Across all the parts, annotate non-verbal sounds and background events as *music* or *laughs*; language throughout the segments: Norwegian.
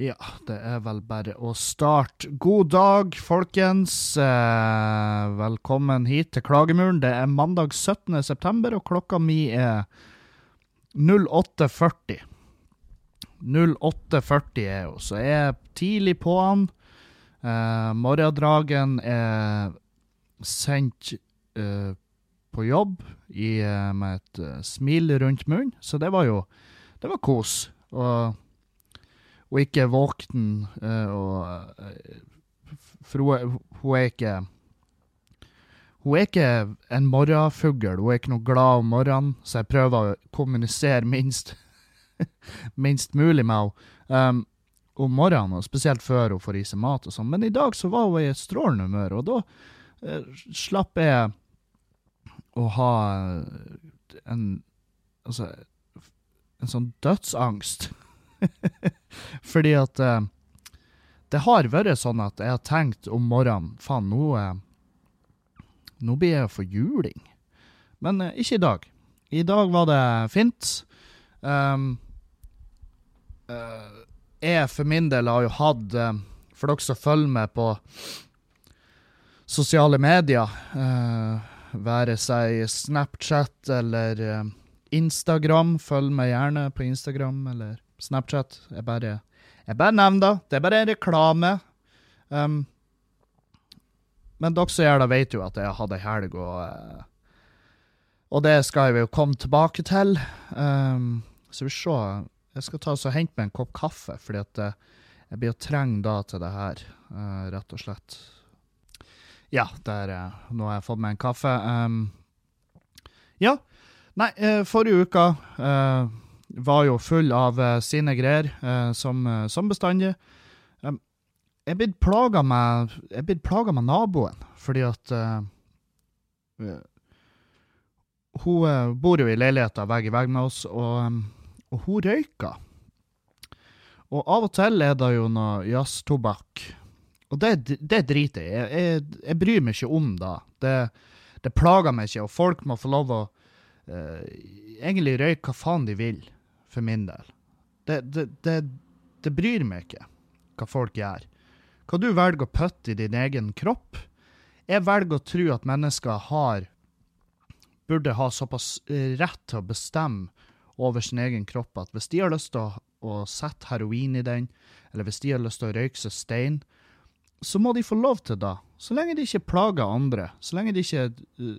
Ja, det er vel bare å starte. God dag, folkens. Eh, velkommen hit til Klagemuren. Det er mandag 17. september, og klokka mi er 08.40. 08.40 er hun, så jeg er tidlig på han. Eh, morgendragen er sendt eh, på jobb i, eh, med et eh, smil rundt munnen, så det var jo Det var kos. Og og ikke våken. Og, for hun, hun, er ikke Hun er ikke en morgenfugl. Hun er ikke noe glad om morgenen, så jeg prøver å kommunisere minst, *laughs* minst mulig med henne um, om morgenen, og spesielt før hun får i seg mat. og sånn. Men i dag så var hun i et strålende humør, og da eh, slapp jeg å ha en Altså en sånn dødsangst. *laughs* Fordi at uh, det har vært sånn at jeg har tenkt om morgenen Faen, nå, uh, nå blir jeg for juling. Men uh, ikke i dag. I dag var det fint. Um, jeg for min del har jo hatt For dere som følger med på sosiale medier, være seg Snapchat eller Instagram, følg meg gjerne på Instagram eller Snapchat. Jeg bare, jeg bare nevner det. Det er bare en reklame. Um, men dere som gjør det, vet jo at jeg hadde helg, og, uh, og det skal jeg jo komme tilbake til. Um, så vi se. Jeg skal ta og hente meg en kopp kaffe, fordi at uh, jeg blir å trenge da til det her, uh, rett og slett. Ja, der, nå har jeg fått meg en kaffe. Um, ja. Nei, forrige uka var jo full av uh, sine greier, uh, som, uh, som, bestandig. Jeg er blitt plaga med, naboen, fordi at Hun bor jo i leiligheta vegg i vegg med oss, og, og, hun røyker. Og av og til er det jo noe jazztobakk. Og det, det driter jeg i. Jeg, jeg, bryr meg ikke om det. det. Det plager meg ikke, og folk må få lov å egentlig røyke hva faen de vil for min del. Det, det, det, det bryr meg ikke hva folk gjør. Hva du velger å putte i din egen kropp Jeg velger å tro at mennesker har burde ha såpass eh, rett til å bestemme over sin egen kropp at hvis de har lyst til å, å sette heroin i den, eller hvis de har lyst til å røyke seg stein, så må de få lov til det. Så lenge de ikke plager andre. Så lenge de ikke uh,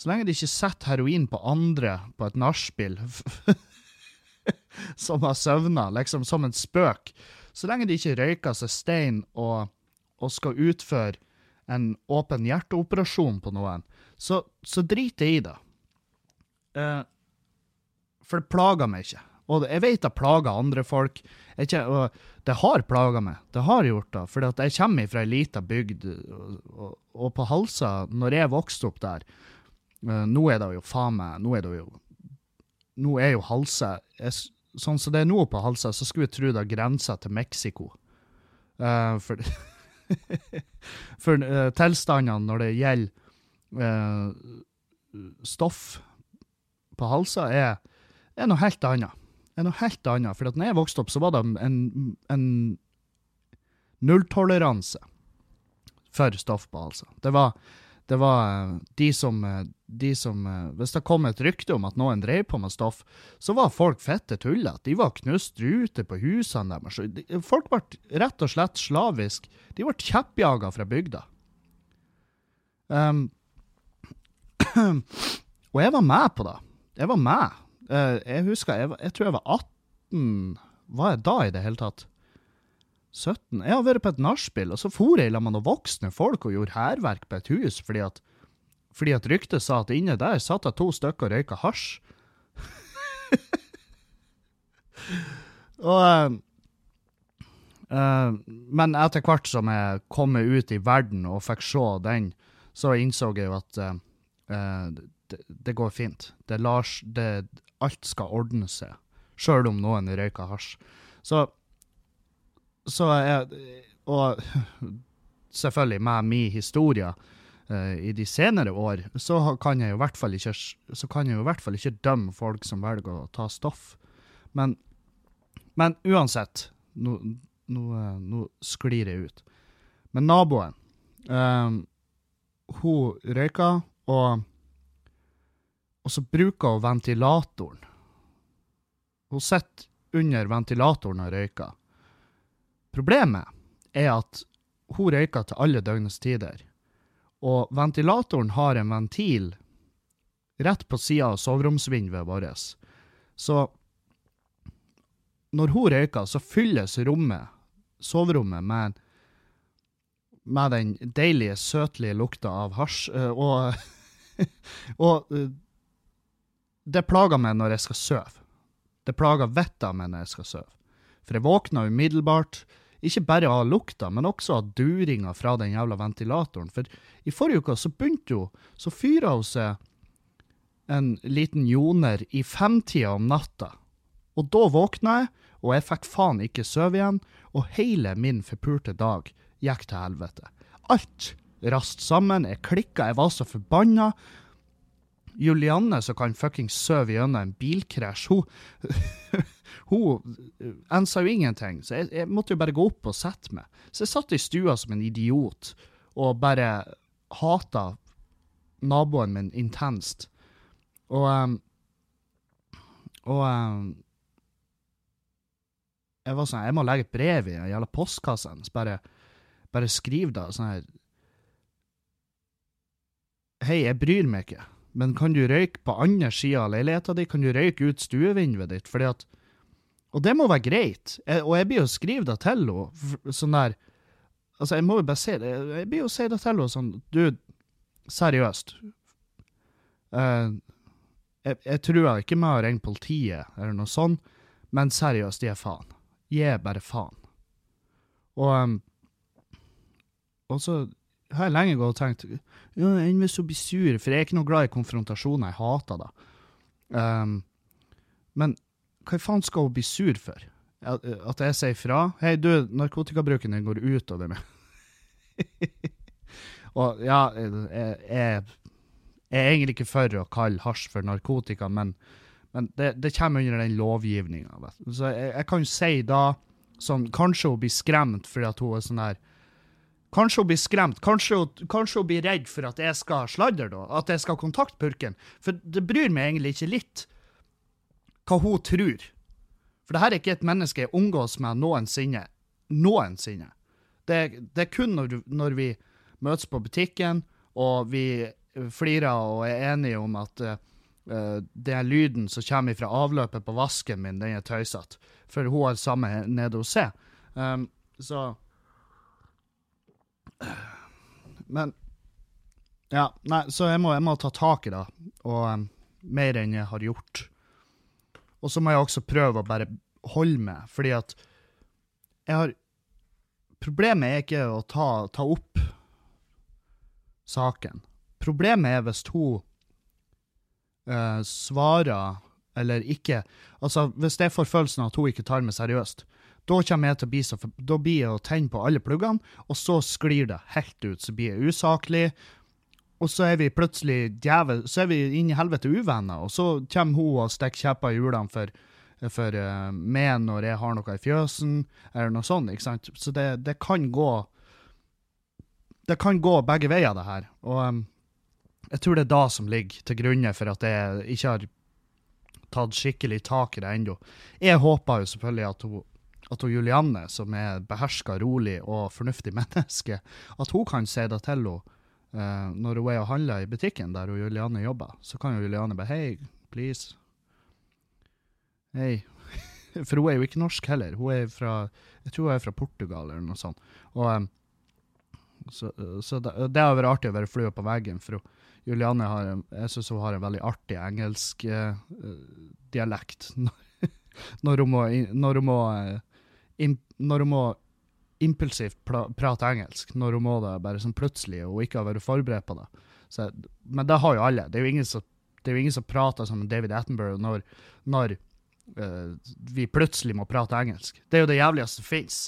så lenge de ikke setter heroin på andre på et nachspiel *laughs* som har søvna, liksom som en spøk. Så lenge de ikke røyker seg stein og, og skal utføre en åpen hjerteoperasjon på noen, så, så driter jeg i det. Uh, for det plager meg ikke. Og jeg vet det plager andre folk. Ikke, og det har plaga meg. Det har gjort det. For jeg kommer fra ei lita bygd, og, og, og, på Halsa, når jeg vokste opp der uh, Nå er det jo faen meg Nå er det jo nå er jo Halse Sånn som det er nå på Halsa, så skulle jeg tro det grenser til Mexico. Uh, for *laughs* for uh, tilstandene når det gjelder uh, stoff på Halsa, er, er, noe helt annet. Er noe helt annet. For når jeg vokste opp, så var det en, en nulltoleranse for stoff på Halsa. Det var det var eh, de som, eh, de som eh, Hvis det kom et rykte om at noen drev på med stoff, så var folk fette tullete. De var knust ruter på husene deres. Folk ble rett og slett slavisk. De ble kjeppjaga fra bygda. Um, *clears throat* og jeg var med på det. Jeg var med. Jeg husker, jeg, jeg tror jeg var 18 Var jeg da i det hele tatt? 17? Jeg har vært på et nachspiel, og så for jeg sammen med noen voksne folk og gjorde hærverk på et hus fordi at, fordi at ryktet sa at inne der satt det to stykker og røyka hasj. og uh, Men etter hvert som jeg kom ut i verden og fikk se den, så innså jeg jo at uh, det, det, går fint. Det lar, det, alt skal ordne seg, sjøl om noen røyker hasj. Så så er Og selvfølgelig med min historie uh, i de senere år, så kan jeg jo i hvert fall ikke så kan jeg jo hvert fall ikke dømme folk som velger å ta stoff. Men, men uansett, Nå, nå, eh, nå sklir jeg ut. Men naboen um, Hun røyka, og, og så bruker hun ventilatoren. Hun sitter under ventilatoren og røyker. Problemet er at hun røyker til alle døgnets tider. Og ventilatoren har en ventil rett på sida av soveromsvinduet vårt. Så når hun røyker, så fylles rommet, soverommet, med, med den deilige, søtlige lukta av hasj. Og, *laughs* og det plager meg når jeg skal sove. Det plager vettet av meg når jeg skal sove. For jeg våkner umiddelbart, ikke bare av lukta, men også av duringa fra den jævla ventilatoren. For i forrige uke så begynte hun, så fyra hun seg en liten joner i femtida om natta. Og da våkna jeg, og jeg fikk faen ikke sove igjen, og hele min forpulte dag gikk til helvete. Alt rast sammen, jeg klikka, jeg var så forbanna. Julianne som kan fuckings sove gjennom en bilkrasj, hun *laughs* Hun ensa jo ingenting, så jeg, jeg måtte jo bare gå opp og sette meg. Så jeg satt i stua som en idiot og bare hata naboen min intenst. Og um, Og um, jeg var sånn Jeg må legge et brev i den jævla postkassen. Så bare, bare skriv da sånn her Hei, jeg bryr meg ikke, men kan du røyke på andre sida av leiligheta di? Kan du røyke ut stuevinduet ditt? Fordi at Og det må være greit. Jeg, og jeg blir jo skrive det til henne sånn der Altså, jeg må jo bare si det. Jeg blir jo si det til henne sånn Du, seriøst. Uh, jeg, jeg tror ikke med å ringe politiet eller noe sånt, men seriøst, gi faen. Gi bare faen. Og, um, og så har jeg lenge gått og tenkt ja, enn hvis hun blir sur, for jeg er ikke noe glad i konfrontasjoner, jeg hater det. Um, men hva faen skal hun bli sur for? At, at jeg sier fra? Hei, du, narkotikabruken din går utover meg. *laughs* og ja, jeg, jeg, jeg er egentlig ikke for å kalle hasj for narkotika, men, men det, det, kommer under den lovgivninga. Så jeg, jeg, kan jo si da, sånn, kanskje hun blir skremt fordi at hun er sånn her Kanskje hun blir skremt, kanskje hun, kanskje hun blir redd for at jeg skal sladre, da, at jeg skal kontakte purken. For det bryr meg egentlig ikke litt hva hun tror. For det her er ikke et menneske jeg omgås med noensinne. Noensinne. Det, det er kun når, når, vi møtes på butikken, og vi flirer og er enige om at uh, det er lyden som kommer fra avløpet på vasken min, den er tøysete. For hun har samme nede hos seg. Um, så Men Ja, nei, så jeg må, jeg må ta tak i det, og um, mer enn jeg har gjort. Og så må jeg også prøve å bare holde meg, fordi at jeg har Problemet er ikke å ta, ta opp saken. Problemet er hvis hun uh, svarer eller ikke Altså, hvis jeg får følelsen av at hun ikke tar meg seriøst, da kommer jeg til å bli så, da blir jeg å tenne på alle pluggene, og så sklir det helt ut. Så blir jeg usaklig, og så er vi plutselig djevel, så er vi inn i helvete uvenner, og så kommer hun og stikker kjepper i hjulene for, for uh, meg når jeg har noe i fjøsen, eller noe sånt, ikke sant. Så det, det kan gå Det kan gå begge veier, det her. Og um, jeg tror det er da som ligger til grunne for at jeg ikke har tatt skikkelig tak i det ennå. Jeg håper jo selvfølgelig at hun at hun Julianne, som er beherska, rolig og fornuftig *laughs* menneske, at hun kan si det til henne uh, når hun er og handler i butikken der hun Julianne jobber. Så kan jo Julianne bare Hei, please. Hei. *laughs* For hun er jo ikke norsk heller. Hun er fra Jeg tror hun er fra Portugal eller noe sånt. Og um, så, så det, det, har vært artig å være flue på veggen, for hun, Julianne har, jeg synes hun har en veldig artig engelsk uh, dialekt. *laughs* når hun må, når hun må uh, når hun må impulsivt prate engelsk, når hun må det bare sånn plutselig og ikke har vært forberedt på det. Så, men det har jo alle. Det er jo ingen som, jo ingen som prater som David Attenborough når, når uh, vi plutselig må prate engelsk. Det er jo det jævligste som fins.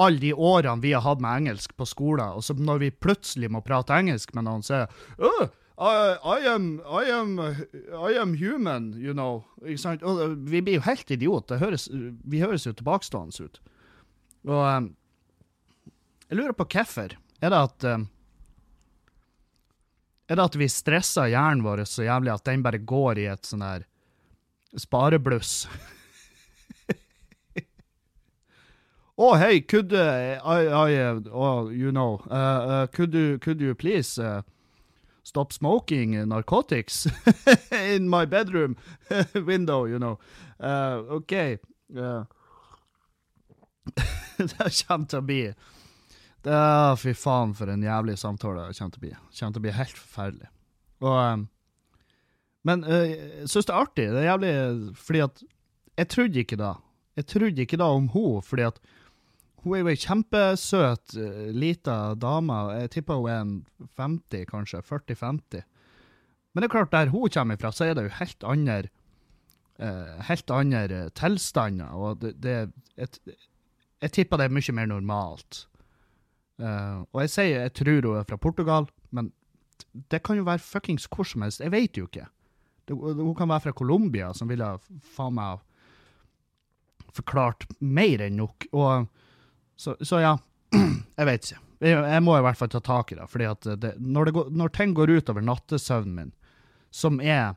Alle de årene vi har hatt med engelsk på skolen, og så når vi plutselig må prate engelsk med noen, så er det I, am, I, am, I am human, you know. Ikke sant? Og eh, vi blir jo helt idioter. Vi høres jo tilbakestående ut. Og um, jeg lurer på hvorfor. Er det at um, Er det at vi stresser hjernen vår så jævlig at den bare går i et sånn her sparebluss? *laughs* Oh, hei, could I, I uh, you know, uh could you, could you please uh, stop smoking narcotics *laughs* in my bedroom *laughs* window, you know? Uh, OK. *laughs* det kommer til å bli det, Fy faen, for en jævlig samtale det kommer til å bli. Det kommer til å bli helt forferdelig. Og, um, men jeg syns det er artig. Det er jævlig Fordi at jeg trodde ikke da. Jeg trodde ikke da om henne, fordi at hun er jo ei kjempesøt, uh, lita dame. Jeg tipper hun er en 50, kanskje. 40-50. Men det er klart, der hun kommer fra, så er det jo helt andre uh, helt andre tilstander. Og det, det et, Jeg tipper det er mye mer normalt. Uh, og jeg sier jeg tror hun er fra Portugal, men det kan jo være fuckings hvor som helst. Jeg vet jo ikke. Det, hun kan være fra Colombia, som ville faen meg forklart mer enn nok. Og så, så, ja, *clears throat* jeg vet ikke. Jeg, jeg, må i hvert fall ta tak i det. fordi at det, når, det går, når, ting går utover nattesøvnen min, som er,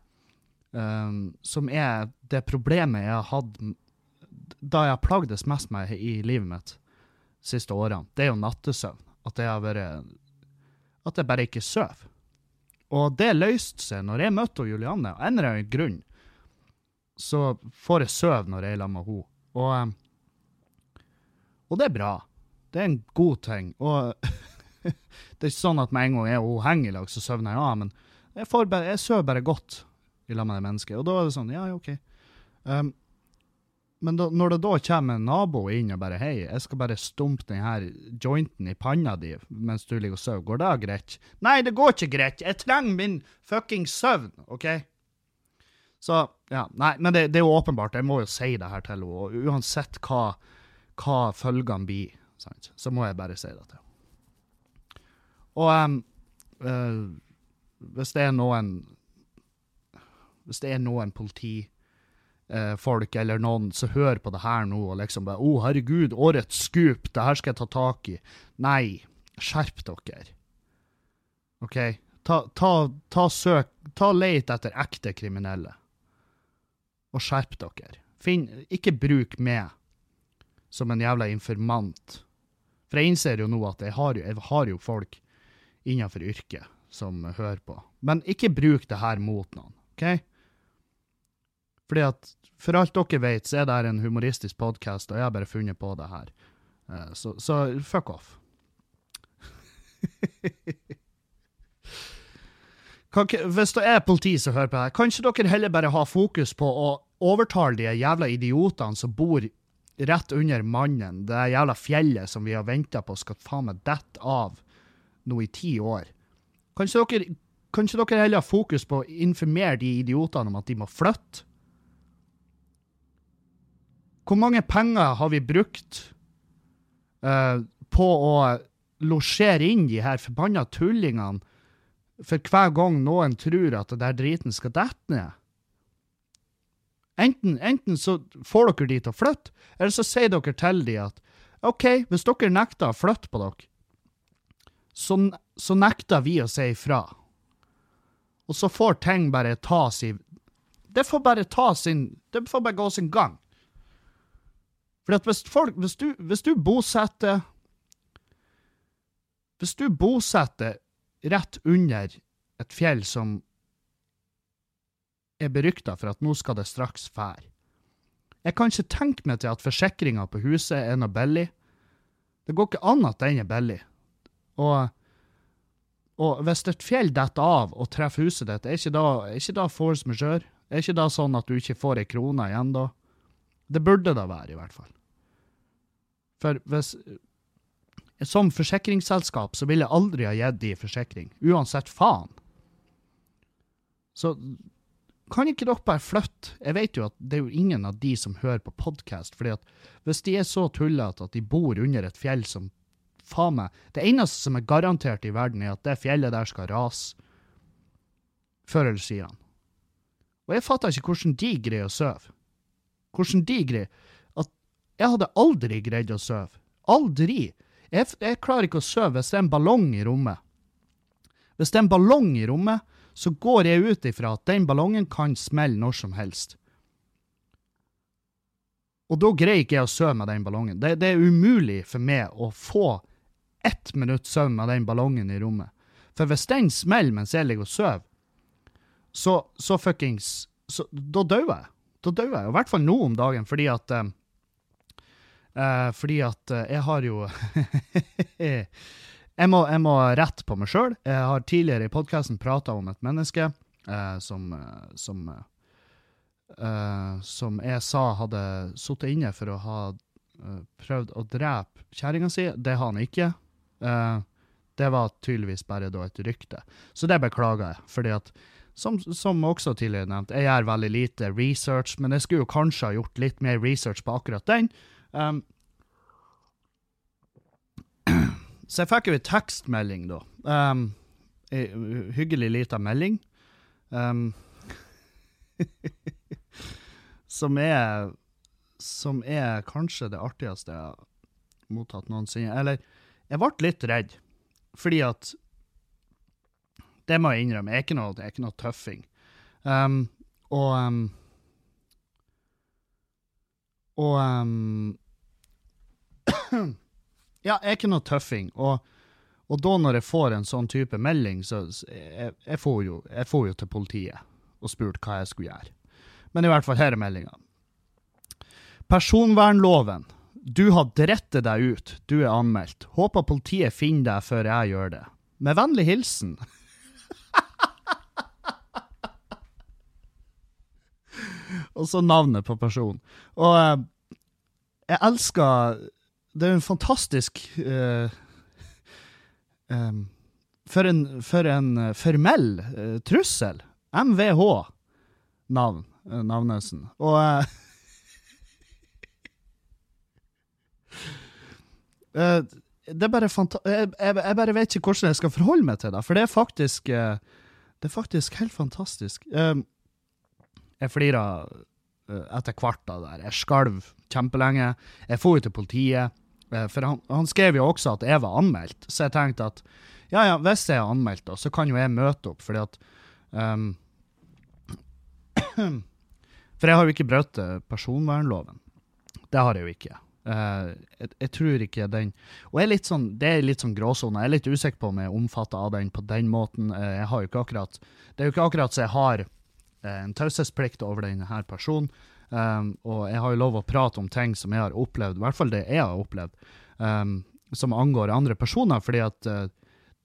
um, som er det problemet jeg har hatt da jeg har plagdes mest med i livet mitt de siste årene, det er jo nattesøvn. At jeg vært At jeg bare ikke sover. Og det løste seg når jeg møtte Julianne. Av en eller annen grunn så får jeg sove når jeg er sammen med henne. Og um, og det er bra. Det er en god ting. Og *laughs* det er ikke sånn at med en gang jeg hun henger i lag, så søvner jeg av, men jeg, bare, jeg sover bare godt i lag med det mennesket. Og da er det sånn, ja, OK. Um, men da, når det da kommer en nabo inn og bare 'Hei, jeg skal bare stumpe denne jointen i panna di mens du ligger og sover', går det greit? Nei, det går ikke greit. Jeg trenger min fuckings søvn, OK? Så, ja. Nei, men det, det, er jo åpenbart. Jeg må jo si det her til henne. Og uansett hva hva følgene blir, sant? så må jeg bare si det til Og um, uh, hvis det er noen Hvis det er noen politifolk uh, eller noen som hører på det her nå og liksom bare 'Å, oh, herregud, årets skup, det her skal jeg ta tak i'. Nei, skjerp dere. OK? Ta, ta, ta, søk, ta leit etter ekte kriminelle. Og skjerp dere. Finn, ikke bruk meg som en jævla informant. For jeg innser jo nå at jeg har jo, jeg har jo folk innenfor yrket som hører på. Men ikke bruk det her mot noen, OK? Fordi at for alt dere vet, så er det her en humoristisk podkast, og jeg har bare funnet på det her. Eh, så, så fuck off. *laughs* Hvis det er politi som hører på her, kan ikke dere heller bare ha fokus på å overtale de jævla idiotene som bor rett under mannen, det jævla fjellet som vi har venta på skal faen meg dette av nå i ti år. Kanskje dere, dere heller har fokus på å informere de idiotene om at de må flytte? Hvor mange penger har vi brukt uh, på å losjere inn de her forbanna tullingene for hver gang noen tror at det der driten skal dette ned? Enten, enten, så får dere de til å flytte, eller så sier dere til de at OK, hvis dere nekter å flytte på dere, så, så nekter vi å si ifra. Og så får ting bare ta sin Det får bare ta sin Det får bare gå sin gang. For hvis, folk, hvis, du, hvis du bosetter Hvis du bosetter rett under et fjell som er berykta for at nå skal det straks fære. Jeg kan ikke tenke meg til at forsikringa på huset er noe billig. Det går ikke an at den er billig. Og, og hvis et fjell detter av og treffer huset ditt, er ikke da, er ikke da force majeure? Er ikke da sånn at du ikke får ei krone igjen da? Det burde da være, i hvert fall. For hvis Som forsikringsselskap så ville jeg aldri ha gitt de forsikring, uansett faen. Så kan ikke dere bare flytte? Jeg vet jo at det er jo ingen av de som hører på podkast, fordi at hvis de er så tullete at de bor under et fjell som faen meg Det eneste som er garantert i verden, er at det fjellet der skal rase. før eller siden. Og jeg fatter ikke hvordan de greier å sove. Hvordan de greier At jeg hadde aldri greid å sove. Aldri. Jeg, jeg klarer ikke å sove hvis det er en ballong i rommet. Hvis det er en ballong i rommet, så går jeg ut ifra at den ballongen kan smelle når som helst. Og da greier ikke jeg å sove med den ballongen. Det, det er umulig for meg å få ett minutt søvn med den ballongen i rommet. For hvis den smeller mens jeg ligger og sover, så, så fuckings så, Da dør jeg. Da dør jeg. I hvert fall nå om dagen, fordi at eh, eh, Fordi at eh, jeg har jo *laughs* jeg, må, jeg må rette på meg sjøl. Jeg har tidligere i podkasten prata om et menneske eh, som, eh, som eh, Som jeg sa hadde sittet inne for å ha prøvd å drepe kjerringa si. Det har han ikke. det var tydeligvis bare da et rykte. Så det beklager jeg. fordi at som, som, også tidligere nevnt, jeg gjør veldig lite research, men jeg skulle jo kanskje ha gjort litt mer research på akkurat den. Um, så jeg fikk jo en tekstmelding, da. Um, hyggelig lita melding. Um, *laughs* som er Som er kanskje det artigste jeg har mottatt noensinne. Eller, jeg ble litt redd, fordi at det må jeg innrømme. Jeg er ikke noe, er ikke noe tøffing. Um, og um, Og um, *clears throat* Ja, jeg er ikke noe tøffing. Og, og, da når jeg får en sånn type melding, så jeg, jeg, får jo, jeg får jo til politiet og spurt hva jeg skulle gjøre. Men i hvert fall, her er meldinga. Personvernloven. Du har drettet deg ut. Du er anmeldt. Håper politiet finner deg før jeg gjør det. Med vennlig hilsen *laughs* og så navnet på personen. Og uh, jeg elsker Det er en fantastisk uh, um, for, en, for en formell uh, trussel. MVH-navn. Navnesen. Og *laughs* det er bare fanta jeg, jeg, jeg, bare vet ikke hvordan jeg skal forholde meg til det, for det er faktisk Det er faktisk helt fantastisk. Jeg flira uh, etter hvert av det der. Jeg skalv kjempelenge. Jeg for jo til politiet, uh, for han, han, skrev jo også at jeg var anmeldt. Så jeg tenkte at ja, ja, hvis jeg er anmeldt, da, så kan jo jeg møte opp, fordi at um, *clears throat* For jeg har jo ikke brutt personvernloven. Det har jeg jo ikke. Uh, jeg, jeg, tror ikke den Og er sånn, det er litt sånn gråsone. Jeg er litt usikker på om jeg er omfatta av den på den måten. Uh, jeg har jo ikke akkurat Det er jo ikke akkurat så jeg har uh, en taushetsplikt over denne personen. Um, og jeg har jo lov å prate om ting som jeg har opplevd, i hvert fall det jeg har opplevd, um, som angår andre personer, fordi at uh,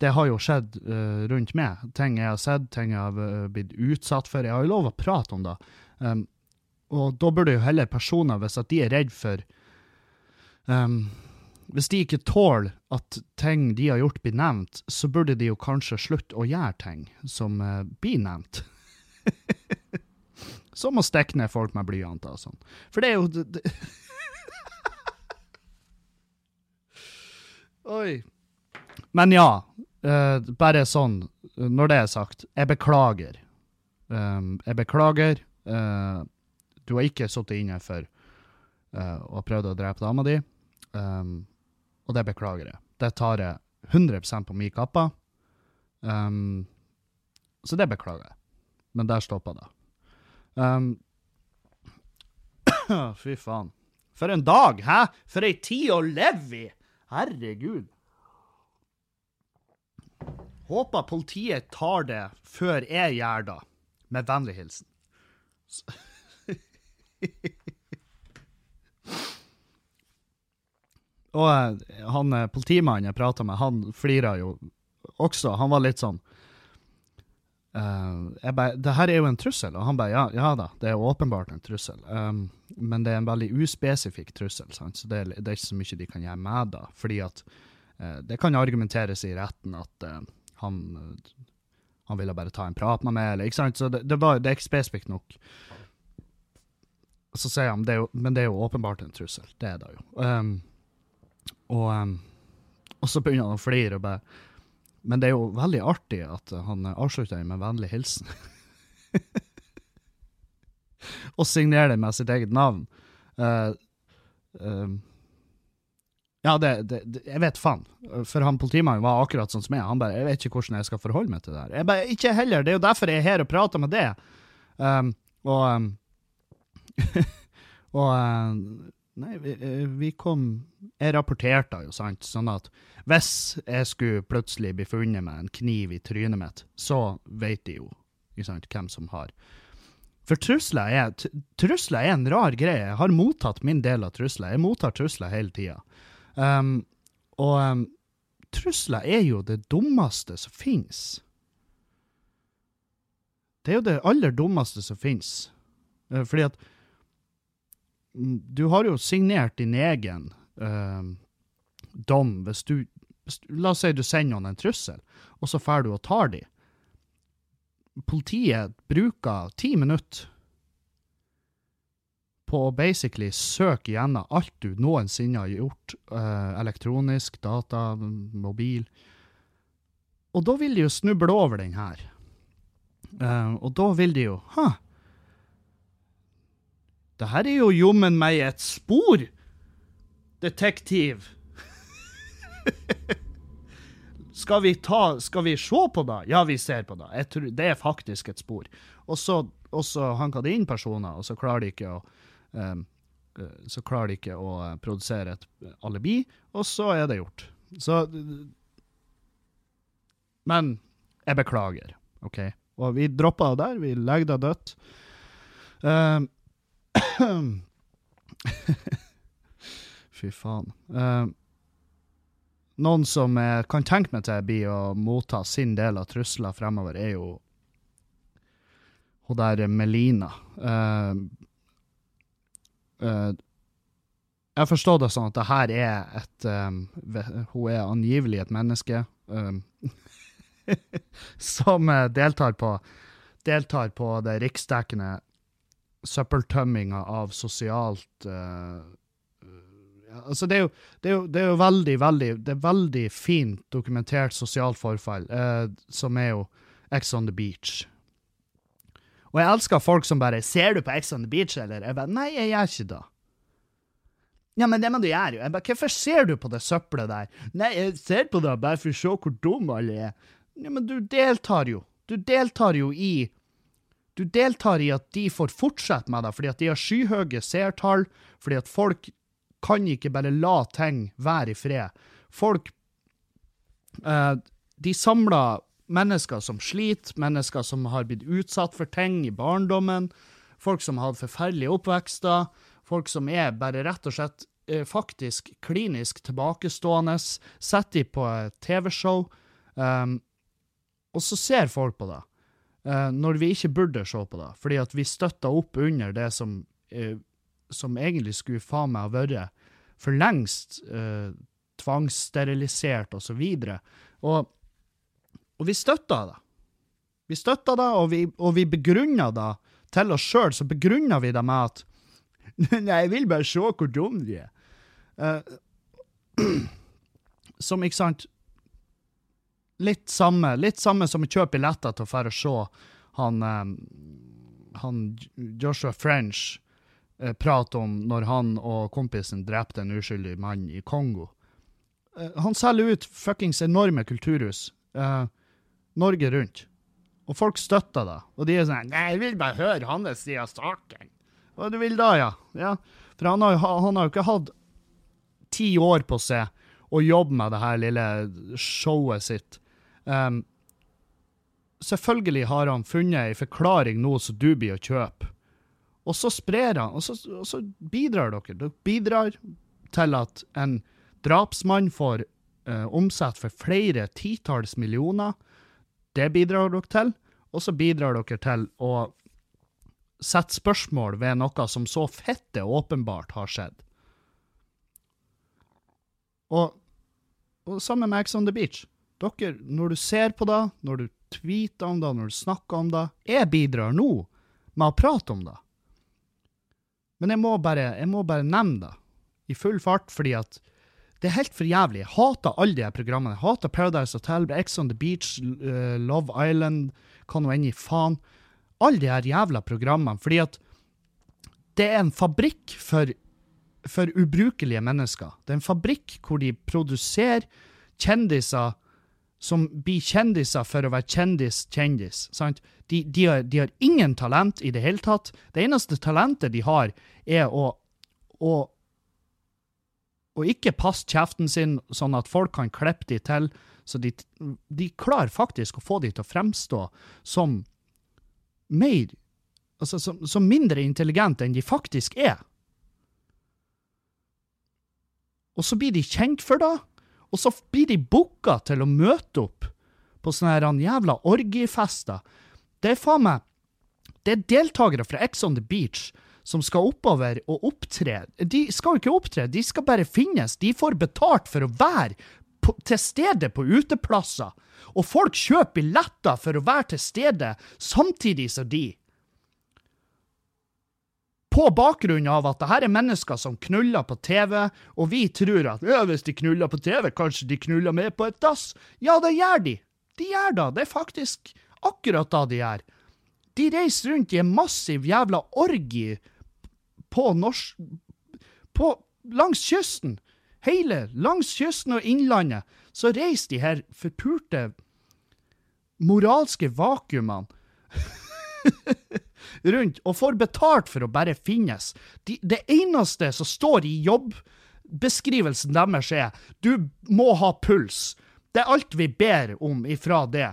det har jo skjedd uh, rundt meg. Ting jeg har sett, ting jeg har uh, blitt utsatt for. Jeg har jo lov å prate om det. Um, og da burde jo heller personer, hvis at de er redd for Hvis de ikke tåler at ting de har gjort, blir nevnt, så burde de jo kanskje slutte å gjøre ting som blir nevnt. *laughs* Som å stikke ned folk med blyanter og sånn. For det er jo det, det. Oi. Men ja, uh, bare sånn, når det er sagt, jeg beklager. Um, jeg beklager. Uh, du har ikke sittet inne for uh, og prøvd å drepe dama di, um, og det beklager jeg. Det tar jeg 100% på min kappe. Um, så det beklager jeg men der stoppa det. Um, *coughs* fy faen. For en dag, hæ? For ei tid å leve i! Herregud. Håper politiet tar det før jeg gjør det. Med vennlig hilsen. *laughs* Og eh, han eh, politimannen jeg prata med, han flira jo også. Han var litt sånn Uh, jeg bare, det her er jo en trussel, og han bare ja, ja da, det er åpenbart en trussel. Um, men det er en veldig uspesifikk trussel, sant? så det det er, ikke så mye de kan gjøre med da, Fordi at uh, det kan argumenteres i retten at uh, han, han ville bare ta en prat med meg, eller ikke sant. Så det, det, var, det er ikke spesifikt nok. Så sier han det jo, men det er jo åpenbart en trussel. Det er det jo. Um, og, um, og så begynner han å flire og bare men det er jo veldig artig at han avslutter med vennlig hilsen. *laughs* og signerer det med sitt eget navn. Uh, uh, ja, det, det, det, Jeg vet faen. For han politimannen var akkurat sånn som jeg. Han bare Jeg vet ikke hvordan jeg skal forholde meg til det her. Jeg bare, Ikke heller. Det er jo derfor jeg er her og prater med det. Um, og um, *laughs* Og uh, Nei, vi, vi, kom Jeg rapporterte jo, sant, sånn at hvis jeg skulle plutselig bli funnet med en kniv i trynet mitt, så vet de jo sant, hvem som har. For trusler er, trusler er en rar greie. Jeg har mottatt min del av trusler. Jeg mottar trusler hele tida. Um, og um, trusler er jo det dummeste som finnes. Det er jo det aller dummeste som finnes. Uh, fordi at du har jo signert din egen eh, dom hvis du, La oss si du sender noen en trussel, og så drar du og tar dem. Politiet bruker ti minutter på å basically søke gjennom alt du noensinne har gjort, eh, elektronisk, data, mobil. Og da vil de jo snuble over den her. Eh, og da vil de jo Ha! Det her er jo jommen meg et spor, detektiv. *laughs* skal vi ta Skal vi se på det? Ja, vi ser på det. Tror, det er faktisk et spor. Og så, og det inn personer, og så klarer de ikke å um, så klarer de ikke å eh, produsere et alibi, og så er det gjort. Så Men jeg beklager, OK? Og vi dropper det der. Vi legger det dødt. Um, *coughs* Fy faen. Uh, noen som jeg kan tenke meg til blir å motta sin del av trusler fremover, er jo hun der Melina. Uh, uh, jeg forstår det sånn at det her er et um, Hun er angivelig et menneske um, *laughs* som deltar på, deltar på det riksdekkende søppeltømminga av sosialt uh, altså det er, jo, det, er jo, det er, jo, veldig, veldig det er veldig fint dokumentert sosialt forfall, uh, som er jo Ex on the Beach. Og jeg elsker folk som bare 'Ser du på Ex on the Beach', eller? Jeg bare 'Nei, jeg gjør ikke det'. Ja, men det må du gjøre, jo. Jeg bare 'Hvorfor ser du på det søppelet der?' 'Nei, jeg ser på det bare for å se hvor dum alle er'. Ja, men du deltar jo. Du deltar jo i Du deltar i at de får fortsette med det, fordi at de har skyhøye seertall, fordi at folk kan ikke bare la ting være i fred. Folk eh, De samler mennesker som sliter, mennesker som har blitt utsatt for ting i barndommen, folk som har hatt forferdelige oppvekster, folk som er bare rett og slett eh, faktisk klinisk tilbakestående, setter de på TV-show, eh, og så ser folk på det. Uh, når vi ikke burde se på det, fordi at vi støtta opp under det som, uh, som egentlig skulle faen meg ha vært for lengst uh, tvangssterilisert, og så. Og og vi støtta det. Vi støtta det, og vi, og vi begrunna det til oss sjøl. Så begrunna vi det med at *laughs* Nei, jeg vil bare se hvor dum de er. Uh, *clears throat* som, ikke sant Litt samme, litt samme som å kjøpe billetter til å dra og se han, um, han Joshua French uh, prate om når han og kompisen drepte en uskyldig mann i Kongo. Uh, han selger ut fuckings enorme kulturhus. eh, Norge rundt. Og folk støtter det. Og de er sånn Nei, jeg vil bare høre hans side av saken. Hva du vil da, ja? ja. For han har, han har jo ikke hatt ti år på seg å jobbe med det her lille showet sitt. Um, selvfølgelig har han funnet ei forklaring nå som du blir å kjøpe. Og så sprer han, og så, og så, bidrar dere. Dere bidrar til at en drapsmann får uh, omsett for flere titalls millioner. Det bidrar dere til. Og så bidrar dere til å sette spørsmål ved noe som så fette åpenbart har skjedd. Og, og sammen med Ex on the Beach. Dere, når du ser på det, når du tweeter om det, når du snakker om det Jeg bidrar nå med å prate om det. Men jeg må bare, jeg må bare nevne det i full fart, fordi at det er helt for jævlig. Jeg hater alle de her programmene. Jeg hater Paradise Hotel, Ex on the Beach, uh, Love Island, hva nå enn i faen. alle de her jævla programmene. Fordi at det er en fabrikk for, for ubrukelige mennesker. Det er en fabrikk hvor de produserer kjendiser som blir kjendiser for å være kjendis-kjendis. De, de, de, har, ingen talent i det hele tatt. Det eneste talentet de har, er å, å, å ikke passe kjeften sin sånn at folk kan klippe de til. Så de, de klarer faktisk å få de til å fremstå som mer Altså som, som mindre intelligente enn de faktisk er. Og så blir de kjent for det, og så blir de booka til å møte opp på sånne jævla orgiefester. Det er faen meg Det er deltakere fra Ex on the Beach som skal oppover og opptre. De skal jo ikke opptre, de skal bare finnes. De får betalt for å være på, til stede på uteplasser. Og folk kjøper billetter for å være til stede samtidig som de på bakgrunn av at det her er mennesker som knuller på TV, og vi tror at ja, hvis de knuller på TV, kanskje de knuller med på et dass. Ja, det gjør de. De gjør da. Det er faktisk akkurat da de gjør. De reiser rundt i en massiv jævla orgie på norsk... På, langs kysten. Hele langs kysten og innlandet. Så reiser de her forpurte moralske vakuumene *laughs* rundt og får betalt for å bare finnes. De, det eneste som står i jobbeskrivelsen deres, er du må ha puls. Det er alt vi ber om ifra det.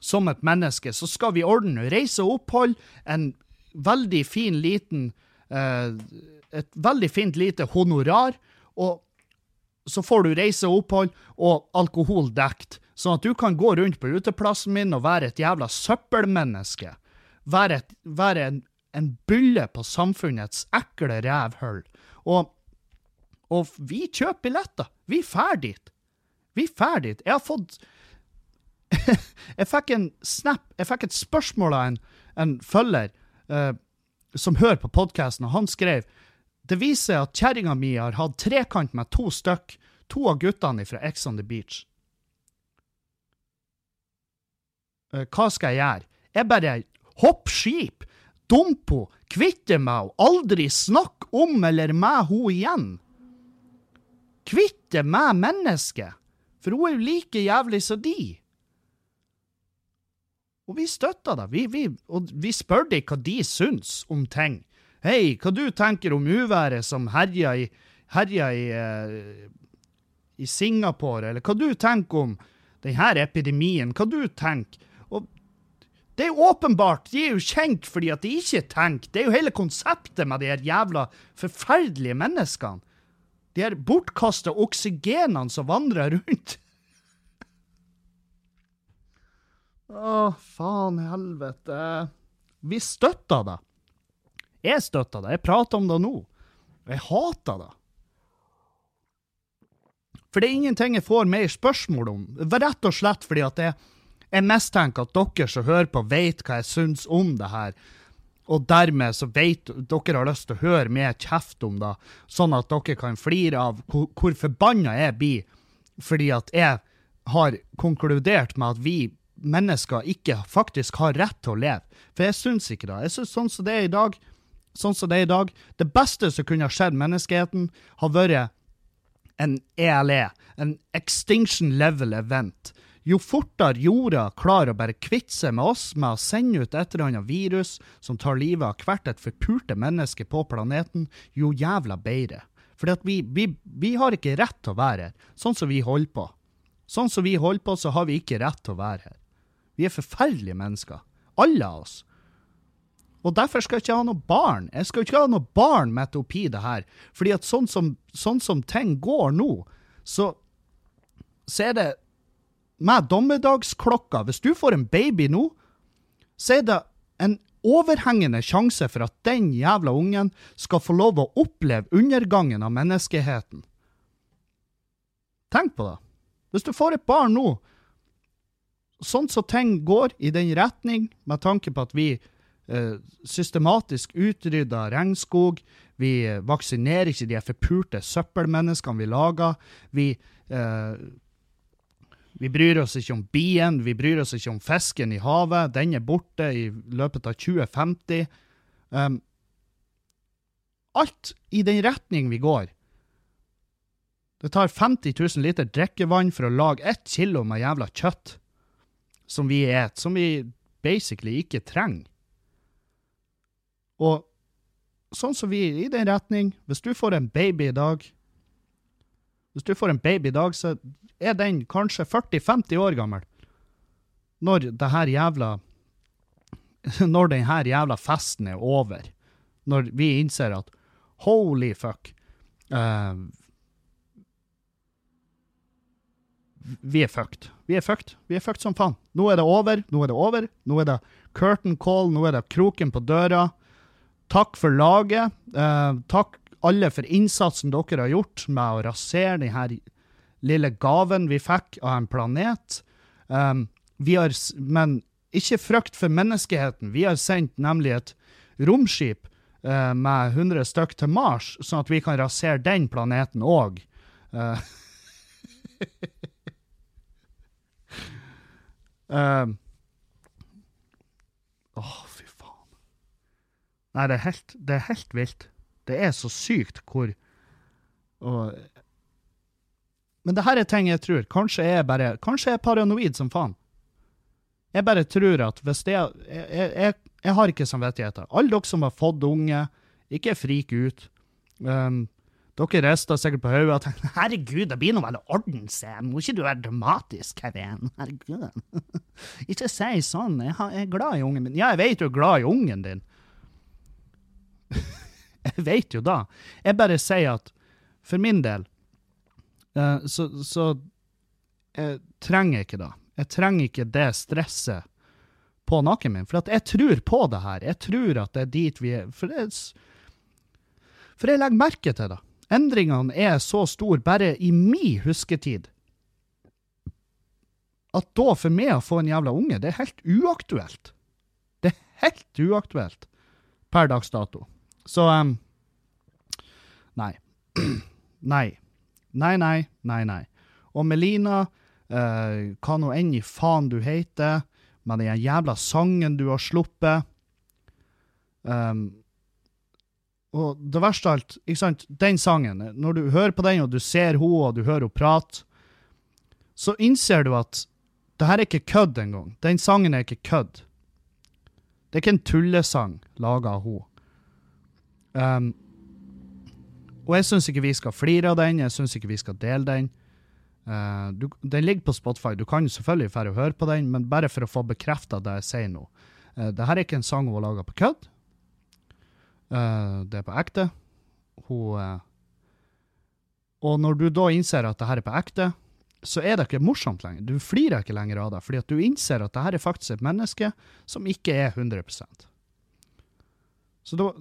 Som et menneske så skal vi ordne reise og opphold, en veldig fin liten eh, Et veldig fint lite honorar, og så får du reise og opphold og alkohol dekt, sånn at du kan gå rundt på uteplassen min og være et jævla søppelmenneske være, et, være en, en, bylle på samfunnets ekle rævhull. Og, og vi kjøper billetter. Vi drar dit. Vi drar dit. Jeg har fått *laughs* Jeg fikk en snap, jeg fikk et spørsmål av en, en følger uh, som hører på podkasten, og han skrev det viser seg at kjerringa mi har hatt trekant med to stykk, to av guttene fra Ex on the Beach. Uh, hva skal jeg gjøre? Jeg bare Hopp skip! Dump ho! Kvitte meg og aldri snakk om eller med ho igjen! Kvitte meg menneske! For hun er jo like jævlig som de. Og vi støtta det, vi, vi, og vi spør dem hva de syns om ting. Hei, hva du tenker om uværet som herja i, herja i, uh, i Singapore, eller hva du tenker om denne epidemien, hva du tenker? Det er jo åpenbart, de er jo kjent fordi at de ikke tenker. Det er jo hele konseptet med de her jævla forferdelige menneskene. De her bortkasta oksygenene som vandrer rundt. Å, faen helvete. Vi støtter det. Jeg støtter det. Jeg prater om det nå. Jeg hater det. For det er ingenting jeg får mer spørsmål om. Rett og slett fordi at det er jeg mistenker at dere som hører på, vet hva jeg syns om det her. Og dermed så vet dere har lyst til å høre mer kjeft om det, sånn at dere kan flire av hvor, hvor forbanna jeg blir fordi at jeg har konkludert med at vi mennesker ikke faktisk har rett til å leve. For jeg syns ikke det. Jeg syns sånn som det er i dag, sånn som det er i dag, det beste som kunne ha skjedd menneskeheten, har vært en ELE, en Extinction Level Event jo fortere jorda klarer å bare kvitte seg med oss med å sende ut et eller annet virus som tar livet av hvert et forpulte menneske på planeten, jo jævla bedre. For vi, vi, vi, har ikke rett til å være her, sånn som vi holder på. Sånn som vi holder på, så har vi ikke rett til å være her. Vi er forferdelige mennesker. Alle av oss. Og derfor skal jeg ikke ha noe barn. Jeg skal ikke ha noe barn midt oppi det her. Fordi at sånn som, sånn som ting går nå, så, så er det med dommedagsklokka. Hvis du får en baby nå, så er det en overhengende sjanse for at den jævla ungen skal få lov å oppleve undergangen av menneskeheten. Tenk på det. Hvis du får et barn nå, sånn som ting går i den retning, med tanke på at vi eh, systematisk utrydder regnskog, vi vaksinerer ikke de forpulte søppelmenneskene vi lager, vi eh, Vi bryr oss ikke om bien, vi bryr oss ikke om fisken i havet. Den er borte i løpet av 2050. Um, alt i den retning vi går. Det tar 50 000 liter drikkevann for å lage ett kilo med jævla kjøtt som vi et, som vi basically ikke trenger. Og sånn som vi i den retning, hvis du får en baby i dag Hvis du får en baby i dag, så er den kanskje 40-50 år gammel. Når det her jævla *laughs* Når den her jævla festen er over. Når vi innser at holy fuck uh, Vi er fucked. Vi er fucked. Vi er fucked som faen. Nå er det over. Nå er det over. Nå er det curtain call. Nå er det kroken på døra. Takk for laget. Uh, takk alle for innsatsen dere har gjort med å rasere denne lille gaven vi fikk av en planet. Um, vi har, men ikke frykt for menneskeheten. Vi har sendt nemlig et romskip uh, med 100 stykk til Mars, sånn at vi kan rasere den planeten òg. Uh, uh, oh, fy faen. Nei, det er, helt, det er helt vilt. Det er så sykt hvor og, Men det her er ting jeg tror. Kanskje jeg bare Kanskje jeg er paranoid som faen. Jeg bare tror at hvis det jeg, jeg, jeg, jeg har ikke samvittigheter. Alle dere som har fått unge, ikke frik ut. Um, dere rister sikkert på hodet og tenker herregud, det blir nå vel orden, ordne må ikke du være dramatisk, Kevin? Herregud. *laughs* ikke si sånn, jeg, er glad i ungen min. Ja, jeg vet du er glad i ungen din. *laughs* *laughs* jeg vet jo da. Jeg bare sier at for min del uh, så, så jeg trenger ikke det. Jeg trenger ikke det stresset på nakken min, for jeg tror på det her. Jeg tror at det er dit vi er. For, det, for jeg legger merke til det. Endringene er så store bare i min husketid at da for meg å få en jævla unge, det er helt uaktuelt. Det er helt uaktuelt per dags dato. Så um, nei. *clears throat* nei. Nei, nei, nei, nei. Og Melina Uh, hva nå enn i faen du heter, med den jævla sangen du har sluppet. Um, og det verste av alt, ikke sant, den sangen, når du hører på den, og du ser henne, og du hører henne prate, så innser du at det her er ikke kødd engang. Den sangen er ikke kødd. Det er ikke en tullesang laga av henne. Um, og jeg syns ikke vi skal flire av den, jeg syns ikke vi skal dele den. Uh, du, den ligger på Spotify. Du kan selvfølgelig færre høre på den, men bare for å få bekrefta det jeg sier nå. Uh, det er ikke en sang hun har laga på kødd. Uh, det er på ekte. Hun Og når du da innser at det her er på ekte, så er det ikke morsomt lenger. Du flirer ikke lenger av det, fordi at du innser at det her er faktisk et menneske som ikke er 100% Så da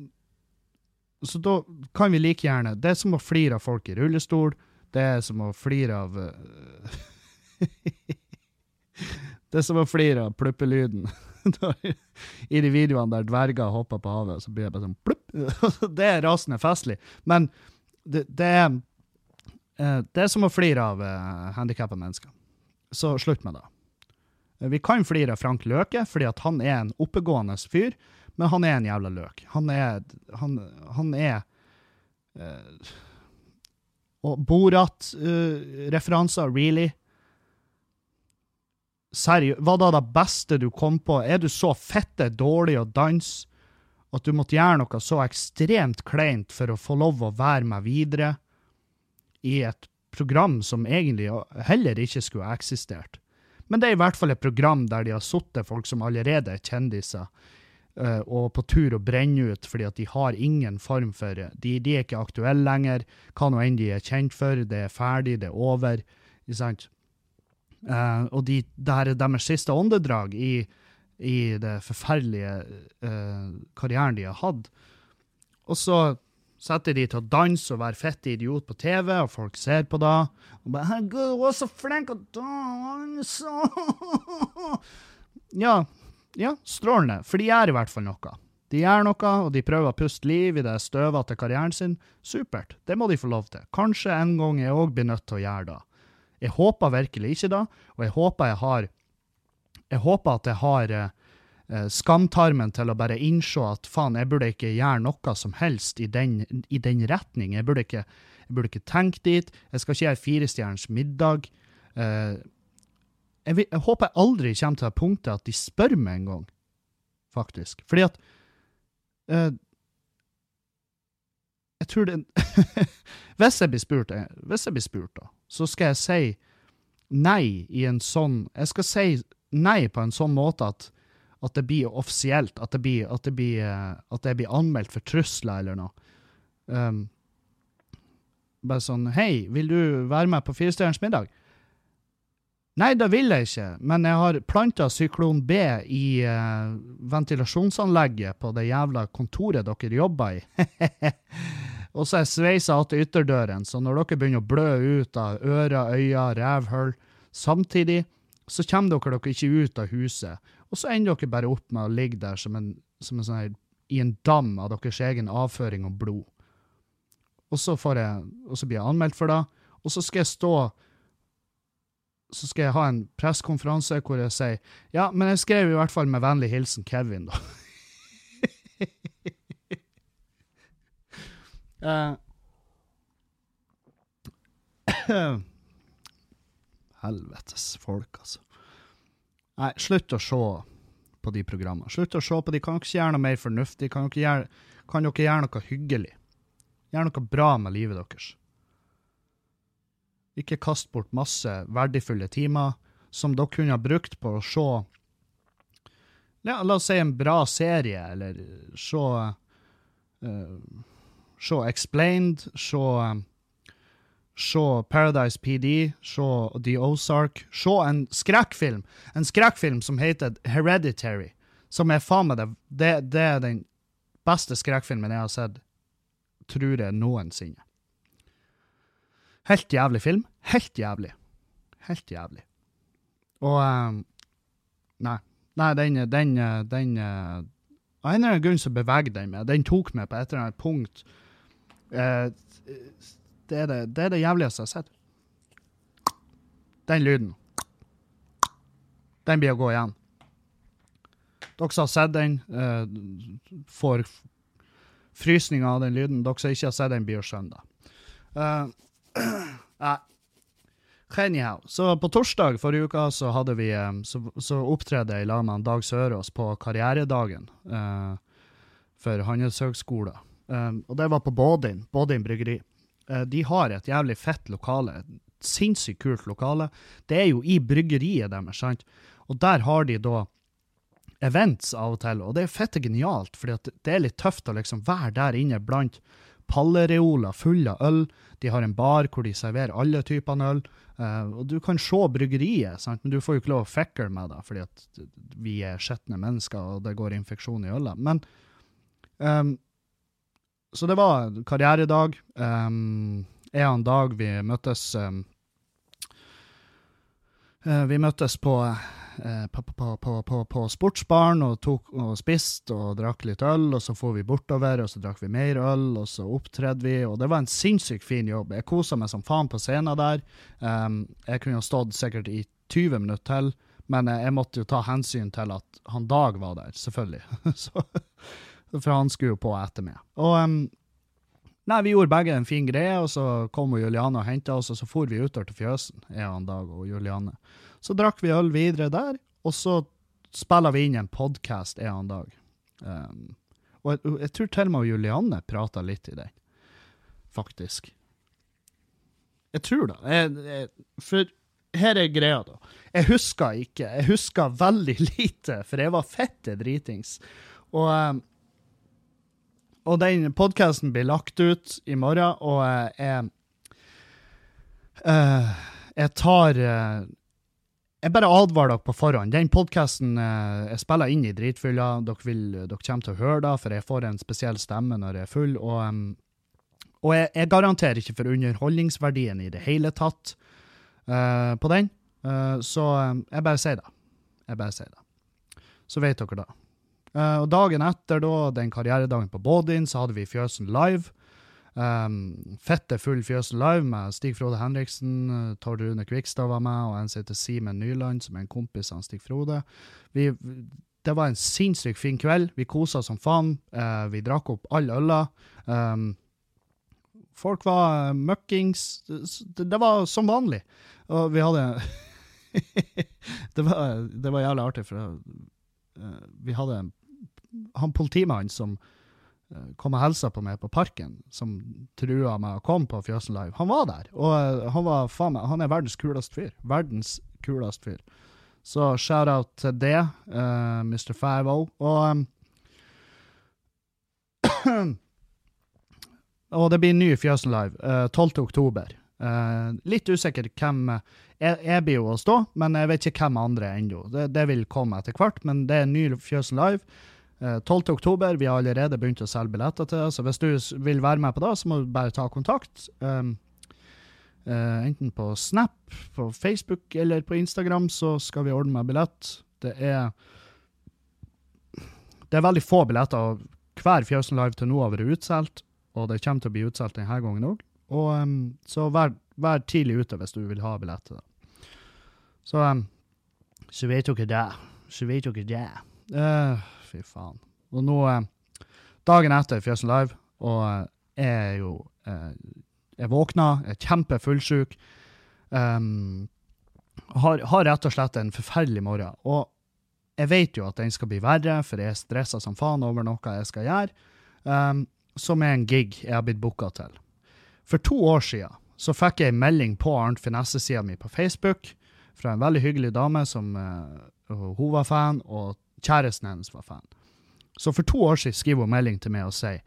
så da kan vi like gjerne Det er som å flire av folk i rullestol. Det er som å flire av eh, *laughs* Det er som å flire av pluppelyden. *laughs* I de videoene der dverger hopper på havet, så blir det bare sånn plupp. *laughs* Det er rasende festlig. Men det, det, er, eh, det er som å flire av uh, handikappa mennesker. Så slutt med det. Vi kan flire av Frank Løke, fordi han er en oppegående fyr, men han er en jævla løk. Han er Han, han er uh, og Borat-referanser, uh, really? Seriøst, hva da det beste du kom på? Er du så fette dårlig å danse at du måtte gjøre noe så ekstremt kleint for å få lov å være med videre i et program som egentlig heller ikke skulle eksistert? Men det er i hvert fall et program der de har sittet folk som allerede er kjendiser, og på tur å brenne ut fordi at de har ingen form for De, de er ikke aktuelle lenger. Hva nå enn de er kjent for. Det er ferdig, det er over. Ikke sant? Uh, og de, det her er deres siste åndedrag i, i det forferdelige uh, karrieren de har hatt. Og så setter de til å danse og være fette idiot på TV, og folk ser på det. Og bare 'Herregud, hun er så flink å danse!' *laughs* ja, ja, strålende, for de gjør i hvert fall noe. De gjør noe, og de prøver å puste liv i det støvete karrieren sin. Supert, det må de få lov til. Kanskje en gang jeg òg blir nødt til å gjøre det. Jeg håper virkelig ikke det, og jeg håper jeg har Jeg håper at jeg har eh, skamtarmen til å bare innse at faen, jeg burde ikke gjøre noe som helst i den, i den retning. Jeg burde, ikke, jeg burde ikke tenke dit. Jeg skal ikke gjøre firestjerners middag. Eh, jeg, vil, jeg, håper jeg aldri kommer til det punktet at de spør meg en gang, faktisk. Fordi at uh, Jeg tror det *laughs* Hvis jeg blir spurt, eh, hvis jeg blir spurt, da, så skal jeg si nei i en sånn Jeg skal si nei på en sånn måte at, at det blir offisielt, at det blir, at det blir, eh, at det blir anmeldt for trusler eller noe. Um, bare sånn Hei, vil du være med på Firestjerners middag? Nei, det vil jeg ikke, men jeg har planta syklon B i uh, ventilasjonsanlegget på det jævla kontoret dere jobber i. *laughs* og så er sveisa til ytterdøren, så når dere begynner å blø ut av ører, øyne, revhull samtidig, så kommer dere dere ikke ut av huset. Og så ender dere bare opp med å ligge der som en, som en sånn her, i en dam av deres egen avføring og blod. Og så, jeg, og så blir jeg anmeldt for det, og så skal jeg stå så skal jeg ha en pressekonferanse hvor jeg sier ja, men jeg skrev i hvert fall med vennlig hilsen Kevin, da. uh, *laughs* *clears throat* Helvetes folk, altså. Nei, slutt å se på de programmene. Slutt å se på de. Kan dere ikke gjøre noe mer fornuftig? Kan dere gjøre, kan dere gjøre noe hyggelig? Gjøre noe bra med livet deres. Ikke kast bort masse verdifulle timer som dere kunne ha brukt på å se ja, La oss si en bra serie, eller se uh, Se Explained, se Se Paradise PD, se The Ozark, se en skrekkfilm. En skrekkfilm som heter Hereditary, som er faen meg det, det, det er den beste skrekkfilmen jeg har sett, tror jeg, noensinne. Helt jævlig film. Helt jævlig. Helt jævlig. Og um, Nei. Nei, den, den, den Av en eller annen grunn så beveger den meg. Den tok meg på et eller annet punkt. Uh, det, er det, det er det jævligste jeg har sett. Den lyden. Den blir å gå igjen. Dere som har sett den, uh, får frysninger av den lyden. Dere som ikke har sett den, blir å skjønne det. Uh, Nei. Anyhow. Så på torsdag forrige uke så hadde vi så, så opptredde jeg sammen med Dag Sørås på karrieredagen uh, for Handelshøgskolen. Um, og det var på Bådin, Bådin bryggeri. Uh, de har et jævlig fett lokale. Et sinnssykt kult lokale. Det er jo i bryggeriet deres, sant? Og der har de da events av og til, og det er fette genialt, for det er litt tøft å liksom være der inne blant pallereoler fulle av øl. De har en bar hvor de serverer alle typer øl. Uh, og du kan se bryggeriet, sant? men du får jo ikke lov å fikle med det, fordi at vi er skitne mennesker, og det går infeksjon i ølet. Men um, Så det var karrieredag. Um, en Dag, vi møttes um, uh, Vi møttes på Eh, på, på, på, på, sportsbaren og, tok, og spiste og drakk litt øl, og så for vi bortover, og så drakk vi mer øl, og så opptredde vi, og det var en sinnssykt fin jobb. Jeg kosa meg som faen på scenen der. Um, jeg kunne jo stått sikkert i 20 minutter til, men jeg måtte jo ta hensyn til at han Dag var der, selvfølgelig. *laughs* så, for han skulle jo på etter meg. Og um, Nei, vi gjorde begge en fin greie, og så kom Juliane og henta oss, og så for vi utover til fjøsen, jeg og Dag og Juliane. Så drakk vi øl videre der, og så spiller vi inn en podkast en annen dag. Um, og jeg, jeg, tror til og med Julianne prata litt i den, faktisk. Jeg tror det. For her er greia, da. Jeg husker ikke. Jeg husker veldig *laughs* lite, for jeg var fette dritings. Og, um, og den podkasten blir lagt ut i morgen, og jeg uh, Jeg tar uh, jeg bare advarer dere på forhånd. Den podkasten eh, jeg spiller inn i dritfylla. Dere, vil, dere kommer til å høre det, for jeg får en spesiell stemme når jeg er full. Og, um, og jeg, jeg, garanterer ikke for underholdningsverdien i det hele tatt uh, på den. Uh, så um, jeg bare sier det. Jeg bare sier det. Så vet dere det. Uh, og dagen etter, da, den karrieredagen på Bådin, så hadde vi Fjøsen live. Um, fette full fjøs Live med Stig Frode Henriksen, uh, Tord Rune Kvikstad var med, og en som heter Simen Nyland, som er en kompis av Stig Frode. Vi, det var en sinnssykt fin kveld. Vi kosa som faen. Uh, vi drakk opp alle øla. Um, folk var møkkings. Det, det, var som vanlig. Og vi hadde *laughs* det, var, det var jævlig artig, for uh, vi hadde han politimannen som Eh, kom og hilsa på meg på Parken, som trua meg å komme på Fjøsen Live. Han var der, og uh, han var meg Han er verdens kuleste fyr. Verdens kuleste fyr. Så shout-out til det, uh, Mr. 50. Og um, *clears throat* Og det blir ny Fjøsen Live uh, 12. oktober. Uh, litt usikker hvem jeg, jeg, blir jo å stå, men jeg vet ikke hvem andre ennå. Det, det, vil komme etter hvert, men det er ny Fjøsen Live. 12. Eh, Vi har allerede begynt å selge billetter til så hvis du vil være med på det, så må du bare ta kontakt. Um, uh, enten på Snap, på Facebook eller på Instagram, så skal vi ordne med billett. Det er Det er veldig få billetter. Hver Fjøsen Live til nå har vært utsolgt, og det kommer til å bli utsolgt denne gangen òg. Um, så vær, vær, tidlig ute hvis du vil ha billett til det. Så, um, så vet dere det. Så vet dere det. Uh, fy faen. Og nå, eh, dagen etter Fjøsen Live, og eh, jeg er jo eh, Jeg våkna, jeg er kjempefullsjuk. Um, har, har rett og slett en forferdelig morgen. Og jeg vet jo at den skal bli verre, for jeg er stressa som faen over noe jeg skal gjøre, um, som er en gig jeg har blitt booka til. For to år siden så fikk jeg en melding på Arnt Finesse-sida mi på Facebook fra en veldig hyggelig dame som uh, hun var fan, og Kjæresten hennes var fan. Så for to år siden skriver hun melding til meg og sier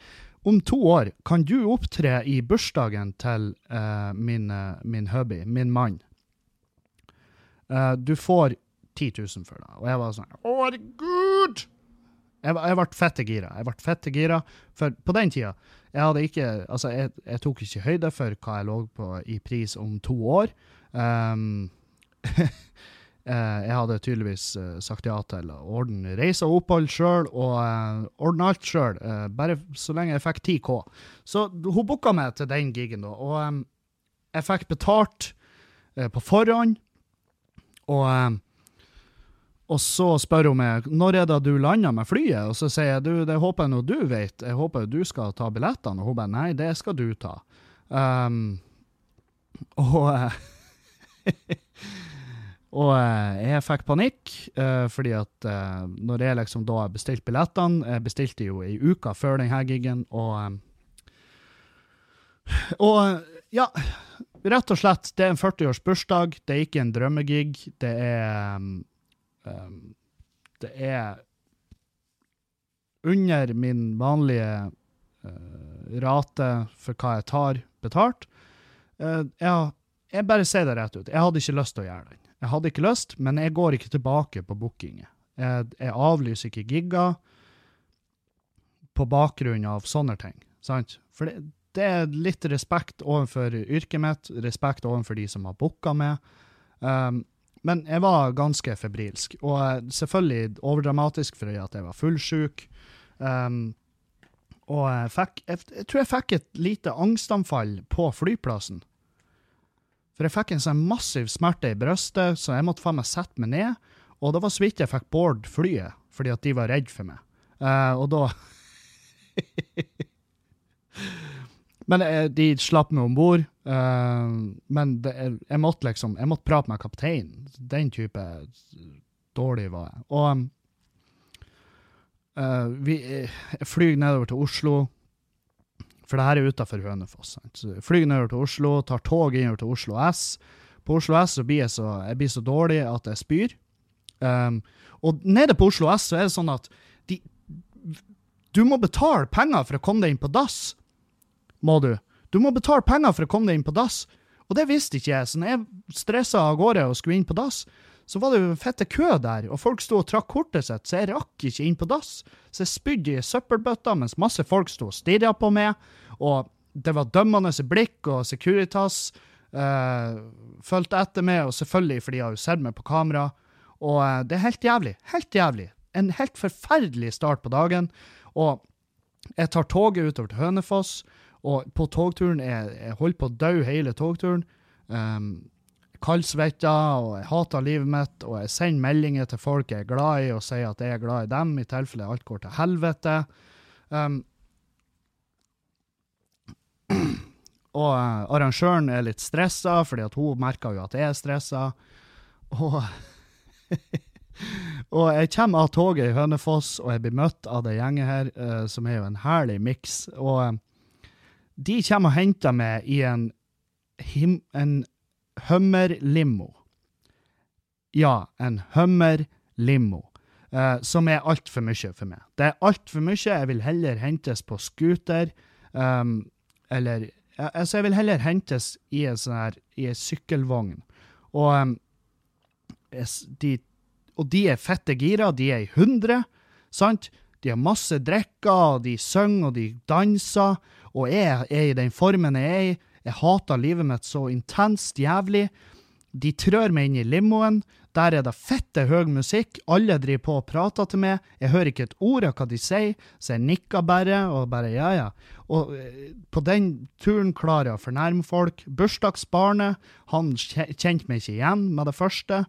om to år kan du opptre i bursdagen til uh, min, uh, min, hubby, min mann. Uh, du får 10 000 for det. Og jeg var sånn Å, herregud! Jeg, jeg ble fette gira. Jeg ble fette gira, for på den tida jeg hadde ikke Altså, jeg, jeg tok ikke høyde for hva jeg lå på i pris om to år. Um, *laughs* jeg hadde tydeligvis eh, sagt ja til å ordne reise og opphold sjøl, og eh, ordne alt sjøl, bare så lenge jeg fikk 10K. Så hun booka meg til den gigen, da, og jeg fikk betalt på forhånd. Og, og så spør hun meg når er det du lander med flyet, og så sier jeg du, det håper jeg nå du vet, jeg håper du skal ta billettene, og hun bare nei, det skal du ta. Um, og *laughs* Og eh, jeg fikk panikk, eh, fordi at eh, når jeg liksom da bestilte billettene Jeg bestilte jo ei uke før denne gigen, og Og ja, rett og slett, det er en 40-års bursdag. Det er ikke en drømmegig. Det er Det er under min vanlige rate for hva jeg tar betalt. Jeg, jeg bare sier det rett ut. Jeg hadde ikke lyst til å gjøre det. Jeg hadde ikke lyst, men jeg går ikke tilbake på bookinger. Jeg, jeg, avlyser ikke gigger på bakgrunn av sånne ting. Sant? For det, det, er litt respekt overfor yrket mitt, respekt overfor de som har booka meg. Um, men jeg var ganske febrilsk, og selvfølgelig overdramatisk fordi at jeg var fullsjuk. Um, og jeg, fikk, jeg, jeg tror jeg fikk et lite angstanfall på flyplassen. For jeg fikk en sånn massiv smerte i brystet, så jeg måtte faen meg sette meg ned. Og det var så vidt jeg fikk board flyet, fordi at de var redd for meg. Uh, og da *laughs* Men uh, de slapp meg om bord. Uh, men det, jeg måtte liksom Jeg måtte prate med kapteinen. Den type dårlig var jeg. Og vi, jeg flyr nedover til Oslo. For det her er utafor Hønefoss. Flyr nedover til Oslo, tar tog innover til Oslo S. På Oslo S så blir jeg så, jeg blir så dårlig at jeg spyr. Um, og nede på Oslo S så er det sånn at de, du må betale penger for å komme deg inn på dass. Må du. Du må betale penger for å komme deg inn på dass. Og det visste ikke jeg, så når jeg stressa av gårde og skulle inn på dass, så var det jo en fette kø der, og folk sto og trakk kortet sitt, så jeg rakk ikke inn på dass. Så jeg spydde i søppelbøtta mens masse folk sto og stirra på meg, og det var dømmende blikk, og Securitas uh, fulgte etter meg, og selvfølgelig fordi jeg har jo sett meg på kamera. Og uh, det er helt jævlig. Helt jævlig. En helt forferdelig start på dagen. Og jeg tar toget utover til Hønefoss, Og på togturen Jeg, jeg holder på å dø hele togturen. Um, Kaldsvetta, og jeg hater livet mitt, og jeg sender meldinger til folk jeg er glad i, og sier at jeg er glad i dem, i tilfelle alt går til helvete. Um, *clears throat* og uh, arrangøren er litt stressa, fordi at hun merker jo at jeg er stressa. Og, *laughs* og jeg kommer av toget i Hønefoss, og jeg blir møtt av det gjengen her, uh, som er jo en herlig miks. Og uh, de kommer og henter meg i en, him, en Hummer-limo. Ja, en Hummer-limo. Uh, som er altfor mye for meg. Det er altfor mye. Jeg vil heller hentes på scooter. Um, eller Altså, jeg vil heller hentes i en sånn her i en sykkelvogn. Og um, de, og de er fette gira. De er i hundre, sant? De har masse drikker, og de synger og de danser. Og jeg er i den formen jeg er i. Jeg hater livet mitt så intenst jævlig. De trør meg inn i limoen. Der er det fette høy musikk. Alle driver på og prater til meg. Jeg hører ikke et ord av hva de sier, så jeg nikker bare og bare ja, ja. Og eh, på den turen klarer jeg å fornærme folk. Bursdagsbarnet, han kjente meg ikke igjen med det første.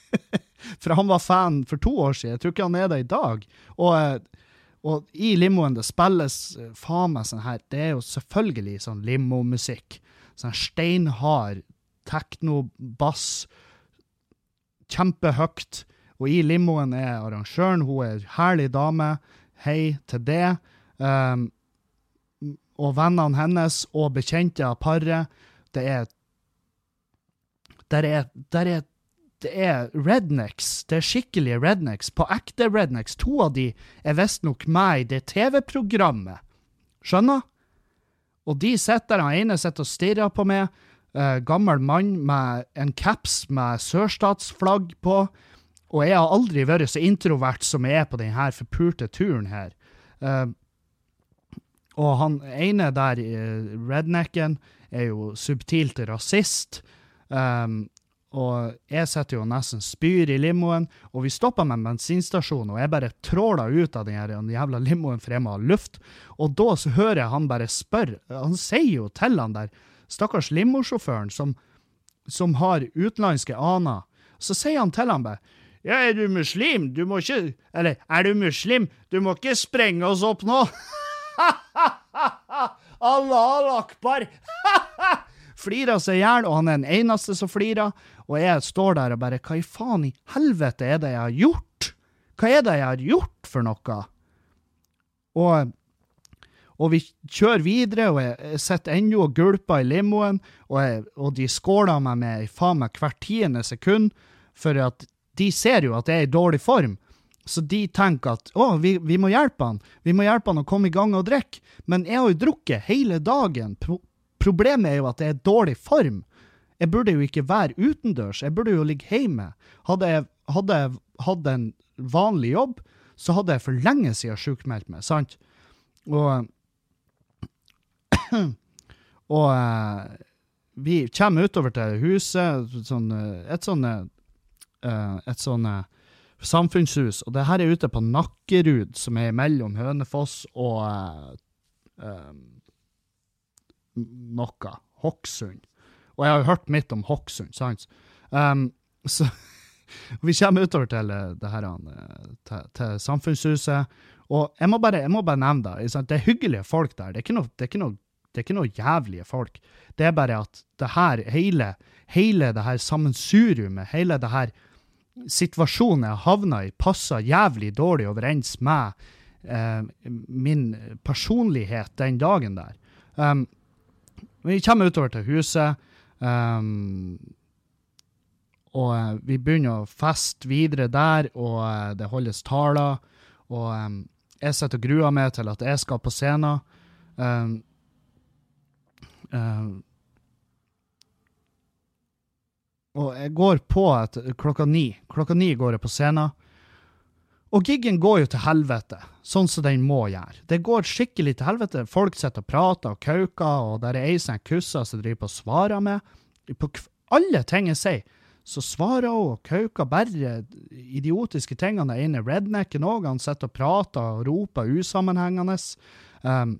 *laughs* for han var fan for to år siden. Jeg tror ikke han er det i dag. Og eh, og i limoen det spilles eh, faen meg sånn her Det er jo selvfølgelig sånn limomusikk. Sånn steinhard tekno-bass. Kjempehøyt. Og i limoen er arrangøren. Hun er ei herlig dame. Hei til det. Um, og vennene hennes og bekjente av paret. Det er Der er, der er det er rednecks. Det er skikkelige rednecks. På ekte rednecks. To av de er visstnok med i det TV-programmet. Skjønner? Og de sitter, han ene sitter og stirrer på meg. Uh, gammel mann med en caps med sørstatsflagg på. Og jeg har aldri vært så introvert som jeg er på denne forpulte turen her. Uh, og han ene der, uh, rednecken, er jo subtilt rasist. Um, og jeg sitter jo nesten spyr i limoen, og vi stopper med en bensinstasjon, og jeg bare tråler ut av den, jævla limoen for jeg må ha luft. Og da så hører jeg han bare spørre, han sier jo til han der, stakkars limosjåføren som, som har utenlandske aner, så sier han til han bare ja, er du muslim? Du må ikke Eller, er du muslim? Du må ikke sprenge oss opp nå! *laughs* Allah akbar! *laughs* flirer seg i hjel, og han er den eneste som flirer. Og jeg står der og bare Hva i faen i helvete er det jeg har gjort? Hva er det jeg har gjort for noe? Og, og vi kjører videre, og jeg sitter ennå og gulper i limoen, og, jeg, og de skåler meg med faen meg hvert tiende sekund, for at de ser jo at jeg er i dårlig form. Så de tenker at å, vi, vi, må hjelpe han, vi må hjelpe han å komme i gang og drikke. Men jeg har jo drukket hele dagen Problemet er jo at jeg er dårlig form. Jeg burde jo ikke være utendørs, jeg burde jo ligge hjemme. Hadde jeg, hadde jeg hatt en vanlig jobb, så hadde jeg for lenge siden sjukmeldt meg, sant? Og *clears throat* Og uh, vi kommer utover til huset, sånn, et sånn uh, et sånn uh, samfunnshus, og det her er ute på Nakkerud, som er mellom Hønefoss og noe. Hokksund. Og jeg har jo hørt mitt om Hokksund, sant? Um, så *laughs* vi kommer utover til det her, eh, til, til Samfunnshuset. Og jeg må bare, jeg må bare nevne det. Sant? Det er hyggelige folk der. Det er, noe, det, er noe, det er ikke noe, jævlige folk. Det er bare at det her, hele, hele det her sammensuriumet, hele det her situasjonen jeg havna i, passer jævlig dårlig overens med eh, min personlighet den dagen der. Um, vi kommer utover til huset, um, og uh, vi begynner å feste videre der, og uh, det holdes taler. Og um, jeg sitter og gruer meg til at jeg skal på scenen. Um, og jeg går på klokka ni. Klokka ni går jeg på scenen. Og giggen går jo til helvete, sånn som den må gjøre. Det går skikkelig til helvete. Folk sitter og prater og kauker, og der er ei som kusser som driver på og svarer med. På alle ting jeg sier, så svarer hun og kauker bare idiotiske tingene. Den ene rednecken òg, han sitter og prater og roper usammenhengende. Um,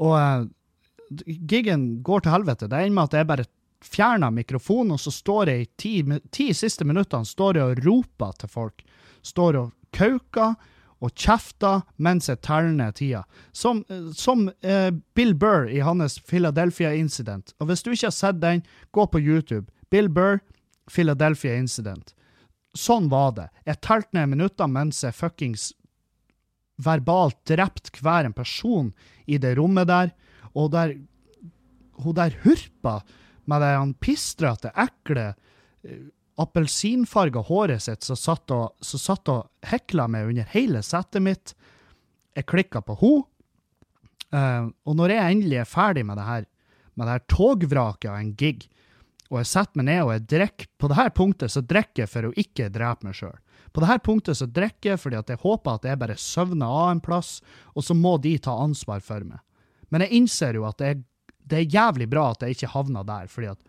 og uh, giggen går til helvete. Det ender med at jeg bare fjerner mikrofonen, og så står jeg i ti, ti siste minuttene står jeg og roper til folk. Står og kauker og kjefter mens jeg teller ned tida. Som, som eh, Bill Burr i hans Philadelphia Incident. Og hvis du ikke har sett den, gå på YouTube. Bill Burr, Philadelphia Incident. Sånn var det. Jeg telte ned minutter mens jeg fuckings verbalt drept hver en person i det rommet der, og der hun der hurpa med det han pistrete, ekle, uh, appelsinfarga håret sitt som satt og, satt og hekla meg under hele settet mitt. Jeg klikka på henne. Uh, og når jeg endelig er ferdig med det her, med det her togvraket av en gig, og jeg setter meg ned og jeg drikker På det her punktet så drikker jeg for å ikke drepe meg sjøl. På det her punktet så drikker jeg fordi at jeg håper at jeg bare søvner av en plass, og så må de ta ansvar for meg. Men jeg innser jo at er, det er jævlig bra at jeg ikke havna der, fordi at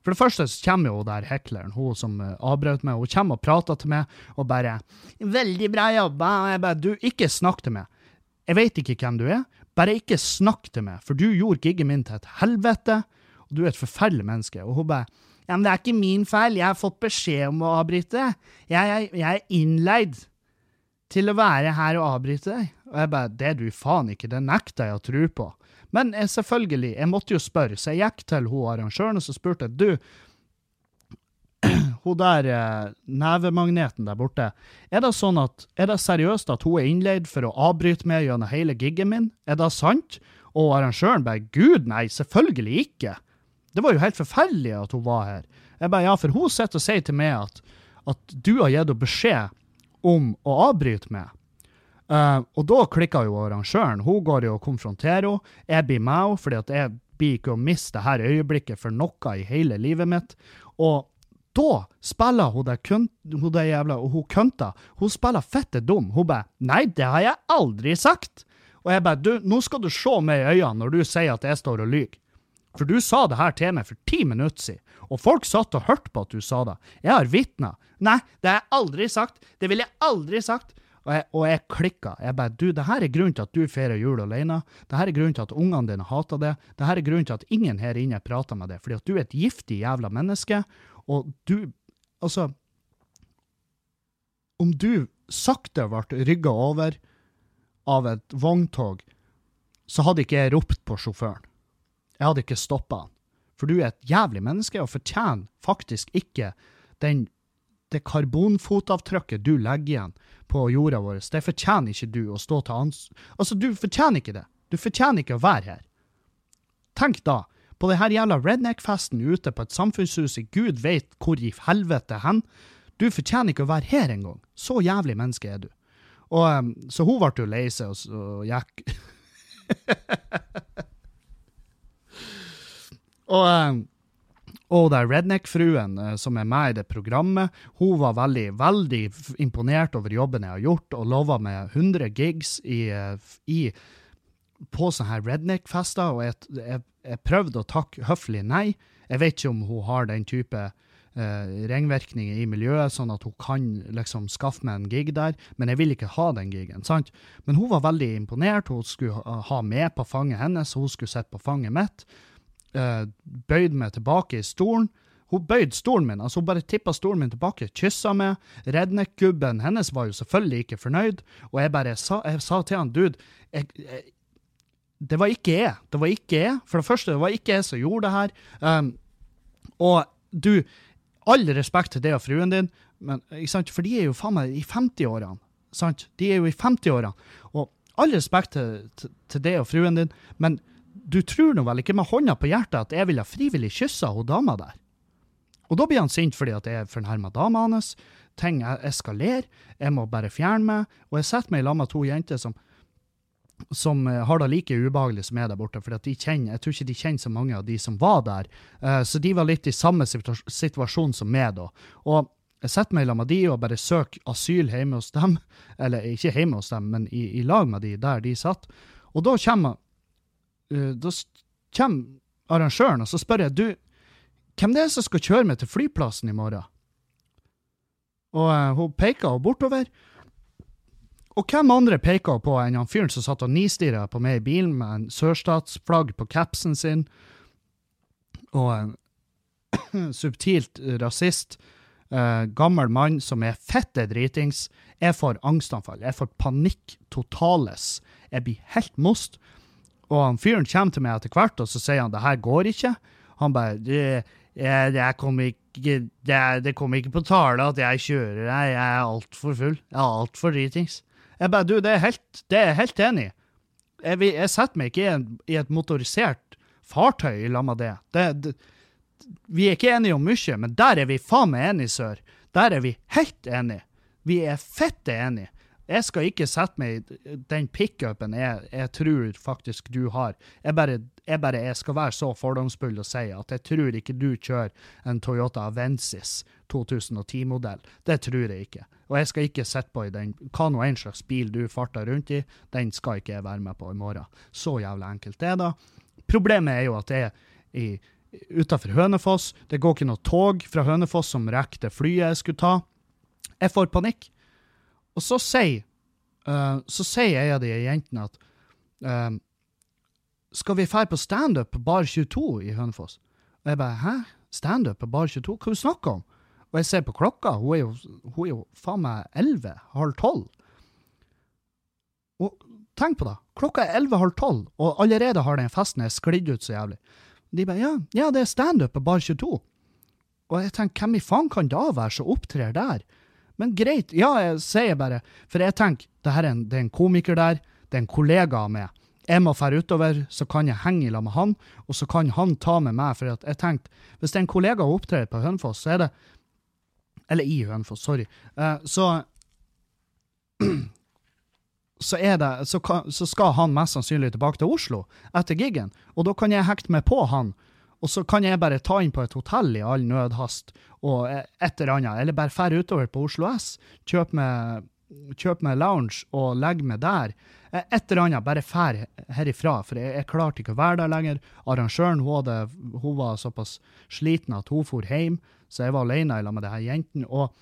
for det første så kommer jo der hekleren, hun som uh, avbrøt meg, hun kommer og prater til meg og bare 'Veldig bra jobba.' Jeg bare 'Du, ikke snakk til meg. Jeg vet ikke hvem du er. Bare ikke snakk til meg, for du gjorde giggen min til et helvete, og du er et forferdelig menneske.' Og hun bare ja, men det er ikke min feil. Jeg har fått beskjed om å avbryte. Jeg, jeg, jeg er innleid til å være her og avbryte deg. Og jeg bare Det er du faen ikke. Det nekter jeg å tro på. Men jeg, selvfølgelig, jeg måtte jo spørre, så jeg gikk til hun arrangøren og så spurte jeg, du, *clears throat* hun der eh, nevemagneten der borte, er det sånn at, er det seriøst at hun er innleid for å avbryte meg gjennom hele giggen min? Er det sant? Og arrangøren bare, gud nei, selvfølgelig ikke. Det var jo helt forferdelig at hun var her. Jeg bare, ja, for hun sitter og sier til meg at, at du har gitt henne beskjed om å avbryte meg. Uh, og da klikker jo arrangøren. Hun går jo og konfronterer henne. Jeg blir med henne, fordi jeg blir ikke å miste dette øyeblikket for noe i hele livet mitt. Og da spiller hun det, kun, hun det jævla og hun kønta. Hun spiller fette dum. Hun bare 'Nei, det har jeg aldri sagt'. Og jeg bare 'Du, nå skal du se meg i øynene når du sier at jeg står og lyver'. For du sa det her til meg for ti minutter siden, og folk satt og hørte på at du sa det. Jeg har vitner. Nei, det har jeg aldri sagt. Det ville jeg aldri sagt. Og jeg, og jeg klikka. Jeg bare Du, det her er grunnen til at du feirer jul alene. Det her er grunnen til at ungene dine hater det. Det her er grunnen til at ingen her inne prater med deg. Fordi at du er et giftig jævla menneske, og du Altså Om du sakte ble rygga over av et vogntog, så hadde ikke jeg ropt på sjåføren. Jeg hadde ikke stoppa han. For du er et jævlig menneske og fortjener faktisk ikke den, det karbonfotavtrykket du legger igjen på jorda vår. Det fortjener ikke du å stå til ans... Altså, du fortjener ikke det. Du fortjener ikke å være her. Tenk da, på det her jævla redneck-festen ute på et samfunnshus i gud veit hvor i helvete hen. Du fortjener ikke å være her engang. Så jævlig menneske er du. Og, um, så hun ble jo lei seg og, og gikk *laughs* Og, eh, og der redneck-fruen eh, som er med i det programmet, hun var veldig, veldig imponert over jobben jeg har gjort, og lova meg 100 gigs i, eh, i på sånne her redneck-fester, og jeg, jeg, jeg, prøvde å takke høflig nei. Jeg vet ikke om hun har den type eh, ringvirkninger i miljøet, sånn at hun kan liksom skaffe meg en gig der, men jeg vil ikke ha den gigen. sant? Men hun var veldig imponert. Hun skulle ha med på fanget hennes, hun skulle sitte på fanget mitt uh, bøyd meg tilbake i stolen. Hun bøyde stolen min, altså hun bare tippa stolen min tilbake, kyssa meg. Redneck-gubben hennes var jo selvfølgelig ikke fornøyd, og jeg bare sa, jeg sa til han, dude, jeg, jeg, det var ikke jeg. Det var ikke jeg. For det første, det var ikke jeg som gjorde det her. Um, og du, all respekt til deg og fruen din, men, for de er jo faen meg i 50-årene. De er jo i 50-årene. Og all respekt til, til, til deg og fruen din, men du tror nå vel ikke med hånda på hjertet at jeg ville frivillig kyssa hun dama der? Og da blir han sint fordi at jeg er fornærma dama hans. Ting eskalerer. Jeg må bare fjerne meg. Og jeg setter meg i lag med to jenter som, som eh, har det like ubehagelig som jeg der borte. For jeg tror ikke de kjenner så mange av de som var der. Uh, så de var litt i samme situasjon som meg da. Og jeg setter meg i lag med de og bare søker asyl hjemme hos dem. Eller ikke hjemme hos dem, men i, i lag med de der de satt. Og da kommer da kommer arrangøren, og så spør jeg du, hvem det er som skal kjøre meg til flyplassen i morgen? Og uh, hun peker bortover. Og hvem andre peker på enn han fyren som satt og nistirra på meg i bilen med en sørstatsflagg på capsen sin, og en *clears throat* subtilt rasist, uh, gammel mann som er fette dritings. Jeg får angstanfall. Jeg får panikk totales. Jeg blir helt most. Og han fyren kommer til meg etter hvert, og så sier han det her går ikke. Han bare det, jeg, kommer ikke, det, det kom ikke på tale at jeg kjører her, jeg er altfor full. Jeg er altfor dritings. Jeg bare, du, det er helt, det er helt enig i. Jeg, jeg, setter meg ikke i, en, i, et motorisert fartøy i lag med det. Det, det. Vi er ikke enige om mye, men der er vi faen meg enige, sør. Der er vi helt enige. Vi er fette enige. Jeg skal ikke sette meg i den pickupen jeg, jeg tror faktisk du har. Jeg bare, jeg bare jeg skal være så fordomsfull og si at jeg tror ikke du kjører en Toyota Avensis 2010-modell. Det tror jeg ikke. Og jeg skal ikke sitte på i den hva nå enn slags bil du farter rundt i, den skal ikke jeg være med på i morgen. Så jævlig enkelt det da. Problemet er jo at jeg er utafor Hønefoss. Det går ikke noe tog fra Hønefoss som rekker det flyet jeg skulle ta. Jeg får panikk. Og så sier uh, så sier ei av de jentene at uh, Skal vi dra på standup på Bar 22 i Hønefoss? Og jeg bare Hæ? Standup på Bar 22? Hva du snakker om? Og jeg ser på klokka, hun er jo, hun er jo faen meg elleve, halv tolv. Og tenk på det, klokka er elleve, halv tolv, og allerede har den festen sklidd ut så jævlig. De bare ja, ja det er standup på Bar 22. Og jeg tenker, hvem i faen kan da være som opptrer der? Men greit, ja, jeg sier bare, for jeg tenker, det, er en, det er en komiker der, det er en kollega av meg. Jeg må dra utover, så kan jeg henge lag med han, og så kan han ta med meg. For jeg tenkte, hvis det er en kollega som opptrer på Hønefoss, så er det Eller i Hønefoss, sorry. Uh, så *clears throat* så, det, så, så, skal han mest sannsynlig tilbake til Oslo etter gigen, og da kan jeg hekte meg på han og så kan jeg bare ta inn på et hotell i all nødhast og et eller annet, eller bare fære utover på Oslo S, kjøpe meg, kjøp meg lounge og legge meg der. Et eller annet, bare fær herifra, for jeg, jeg klarte ikke å være der lenger. Arrangøren hun, hadde, hun var såpass sliten at hun for hjem, så jeg var alene sammen med de her jentene. og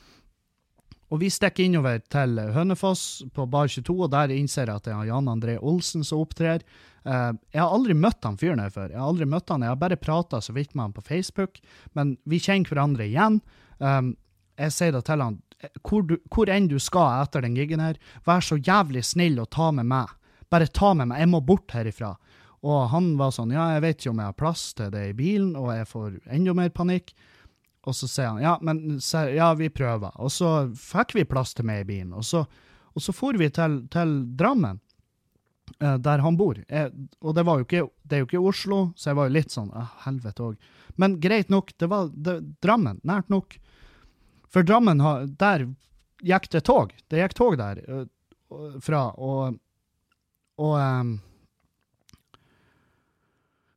og vi stikker innover til Hønefoss på Bar 22, og der innser jeg at det er Jan André Olsen som opptrer. Uh, jeg har aldri møtt han fyren her før. Jeg har aldri møtt han, jeg har bare prata så vidt med han på Facebook, men vi kjenner hverandre igjen. Um, jeg sier da til han, hvor, du, hvor enn du skal etter den gigen her, vær så jævlig snill og ta med meg. Bare ta med meg, jeg må bort herifra. Og han var sånn, ja, jeg vet ikke om jeg har plass til det i bilen, og jeg får enda mer panikk. Og så sier han ja, men ja, vi prøver. Og så fikk vi plass til meg i bilen. Og så, og så for vi til, til Drammen, eh, der han bor. Jeg, og det, ikke, det er jo ikke Oslo, så jeg var jo litt sånn ah, helvete òg. Men greit nok, det var det, Drammen. Nært nok. For Drammen, der gikk det tog. Det gikk tog der uh, fra, og, og um,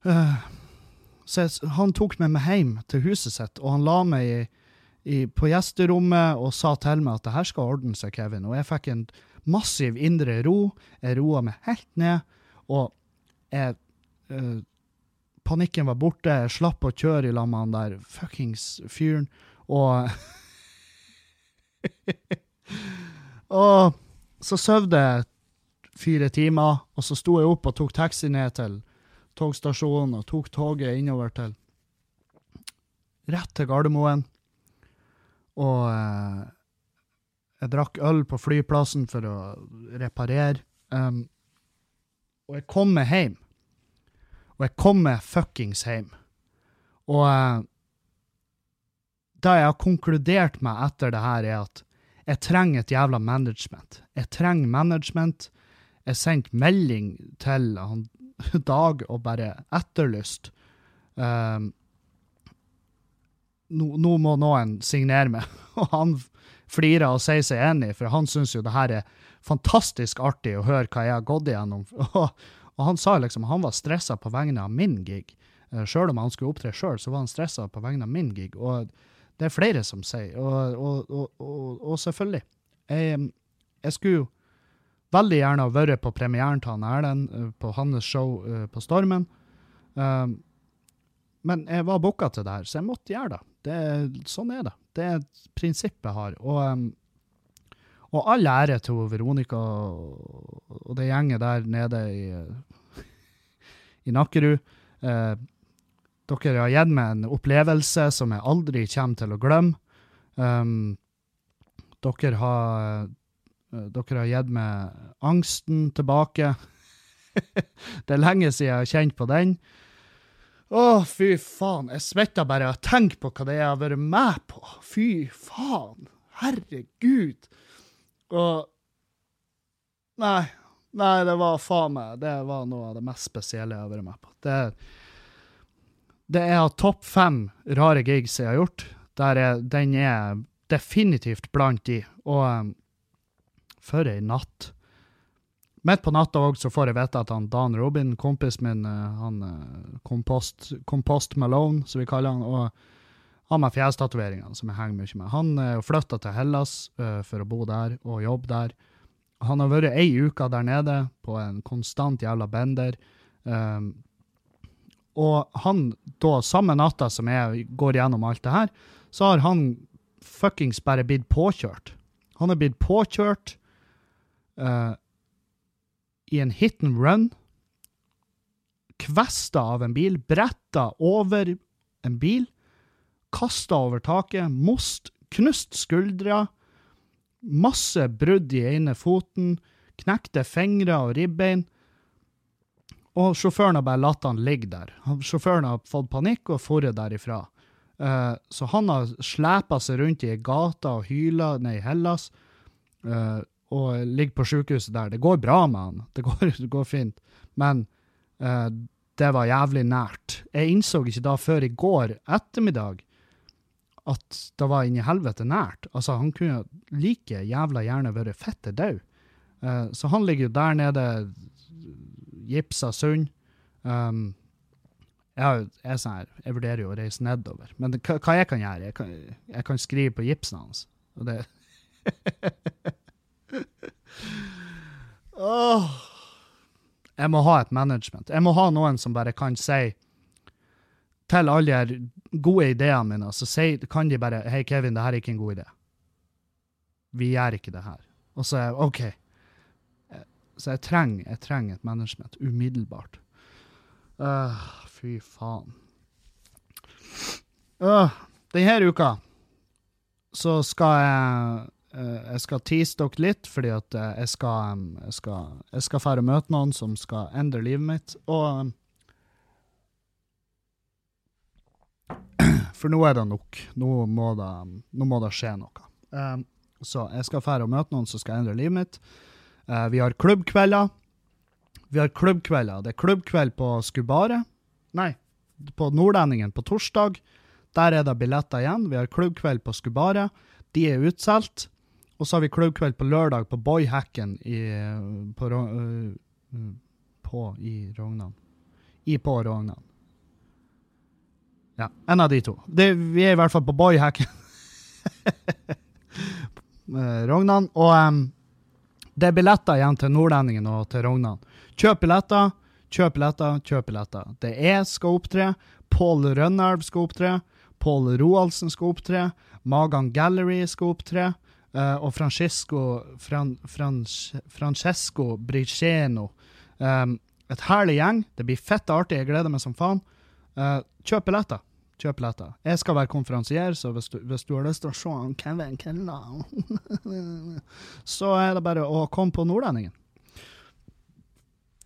uh, så jeg, han tok meg med hjem til huset sitt, og han la meg i, i, på gjesterommet og sa til meg at det her skal ordne seg, Kevin. Og jeg fikk en massiv indre ro. Jeg roa meg helt ned, og jeg øh, Panikken var borte. Jeg slapp å kjøre i lag med han der fuckings fyren, og *laughs* Og så sov jeg fire timer, og så sto jeg opp og tok taxi ned til togstasjonen og tok toget innover til Rett til Gardermoen. Og eh, jeg drakk øl på flyplassen for å reparere. Um, og jeg kom meg hjem. Og jeg kom meg fuckings hjem. Og eh, det jeg har konkludert med etter det her, er at jeg trenger et jævla management. Jeg trenger management. Jeg sendte melding til han *laughs* dag og bare etterlyst um, nå, nå, må noen signere meg. *laughs* Og han flirer og sier seg enig, for han syns jo det her er fantastisk artig å høre hva jeg har gått igjennom. *laughs* Og, og han sa liksom han var stressa på vegne av min gig. Eh, sjøl om han skulle opptre sjøl, så var han stressa på vegne av min gig. Og det er flere som sier, og, og, og selvfølgelig. Jeg, jeg skulle jo veldig gjerne ha vært på premieren til han Erlend, uh, på hans show uh, på Stormen. Um, men jeg var booka til det her, så jeg måtte gjøre det. det. Sånn er det. Det er et jeg har. Og, Og all ære til Veronica og, det gjenget der nede i, *laughs* i Nakkerud. Eh, dere har gitt meg en opplevelse som jeg aldri kommer til å glemme. Um, dere har eh, dere har gitt meg angsten tilbake. *laughs* det er lenge siden jeg har kjent på den. Å, fy faen. Jeg svetter bare av å tenke på hva det er jeg har vært med på. Fy faen. Herregud. Og Nei. Nei, det var faen meg Det var noe av det mest spesielle jeg har vært med på. Det, det er av topp fem rare gigs jeg har gjort. Der er, den er definitivt blant de. Og um, for ei natt. Midt på natta òg får jeg vite at han Dan Robin, kompisen min, uh, han uh, Kompost, Kompost Malone, som vi kaller han, og han med fjestatoveringene, som jeg henger mye med. Han er uh, flytta til Hellas for å bo der og jobbe der. Han har vært ei uke der nede på en konstant jævla bender. Um, og han, da, samme natta som jeg går gjennom alt det her, så har han fuckings bare blitt påkjørt. Han er blitt påkjørt uh, i en hit and run. Kvesta av en bil, bretta over en bil, kasta over taket, most, knust skuldra, masse brudd i ene foten, knekte fingre og ribbein. Og sjåføren har bare latt han ligge der. Sjåføren har fått panikk og dratt derifra. Uh, så han har slepa seg rundt i gata og hyla ned i Hellas, uh, og ligger på sykehuset der. Det går bra med han, det går, *laughs* det går fint, men eh, det var jævlig nært. Jeg innså ikke da før i går ettermiddag at det var inni helvete nært. Altså, han kunne like jævla gjerne vært fette død. så han ligger jo der nede, gipsa sund. Um, jeg, jeg, sånn her, jeg vurderer jo å reise nedover. Men hva, hva, jeg kan gjøre? Jeg kan, jeg kan skrive på gipsen hans. Og det *laughs* oh. Jeg må ha et management. Jeg må ha noen som bare kan si til alle de gode ideene mine, så si, kan de bare Hei, Kevin, det her er ikke en god idé. Vi gjør ikke det her. Og så er jeg OK. Så jeg trenger, jeg trenger et management umiddelbart. Uh, fy faen. Uh, denne uka så skal jeg Jeg skal tease dere litt, fordi at uh, jeg skal jeg jeg skal fære møte noen som skal endre livet mitt. Og *clears throat* For nå er det nok. Nå må det, nå må det skje noe. Um, så jeg skal fære og møte noen som skal endre livet mitt. Uh, vi har klubbkvelder. Vi har klubbkvelder. Det er klubbkveld på Skubaret. Nei, på Nordlendingen på torsdag. Der er det billetter igjen. Vi har klubbkveld på Skubaret. De er utsolgt. Og så har vi klubbkveld på lørdag på Boyhacken i, på, uh, på i Rognan. I på Rognan. Ja, en av de to. Det, vi er i hvert fall på Boyhacken. *laughs* Rognan. Og um, det er billetter igjen til Nordlendingen og til Rognan. Kjøp billetter, kjøp billetter, kjøp billetter. Det er skal opptre. Pål Rønnelv skal opptre. Pål Roaldsen skal opptre. Magan Gallery skal opptre. Uh, og Francesco, Fran, Fran, Francesco Briceno. Um, et herlig gjeng. Det blir fett artig. Jeg gleder meg som faen. Uh, kjøp billetter. Kjøp billetter. Jeg skal være konferansier, så hvis du, hvis du har lyst til å se Kevin Kellan, *laughs* så er det bare å komme på Nordlendingen.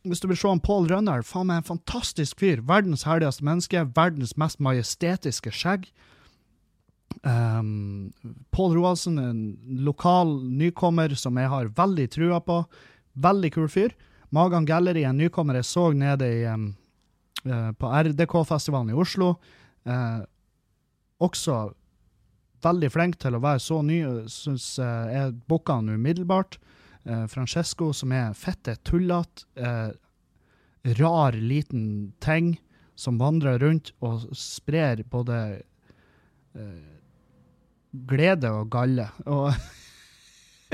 Hvis du vil se om Paul Rønner, faen meg en fantastisk fyr. Verdens herligste menneske, verdens mest majestetiske skjegg. Um, Pål Roaldsen, en lokal nykommer som jeg har veldig trua på. Veldig kul fyr. Magan Gallery, en nykommer jeg så nede i, um, uh, på RDK-festivalen i Oslo. Uh, også veldig flink til å være så ny. Syns uh, jeg booka han umiddelbart. Francesco, som er fette tullete, rar liten ting som vandrer rundt og sprer både glede og galle. Og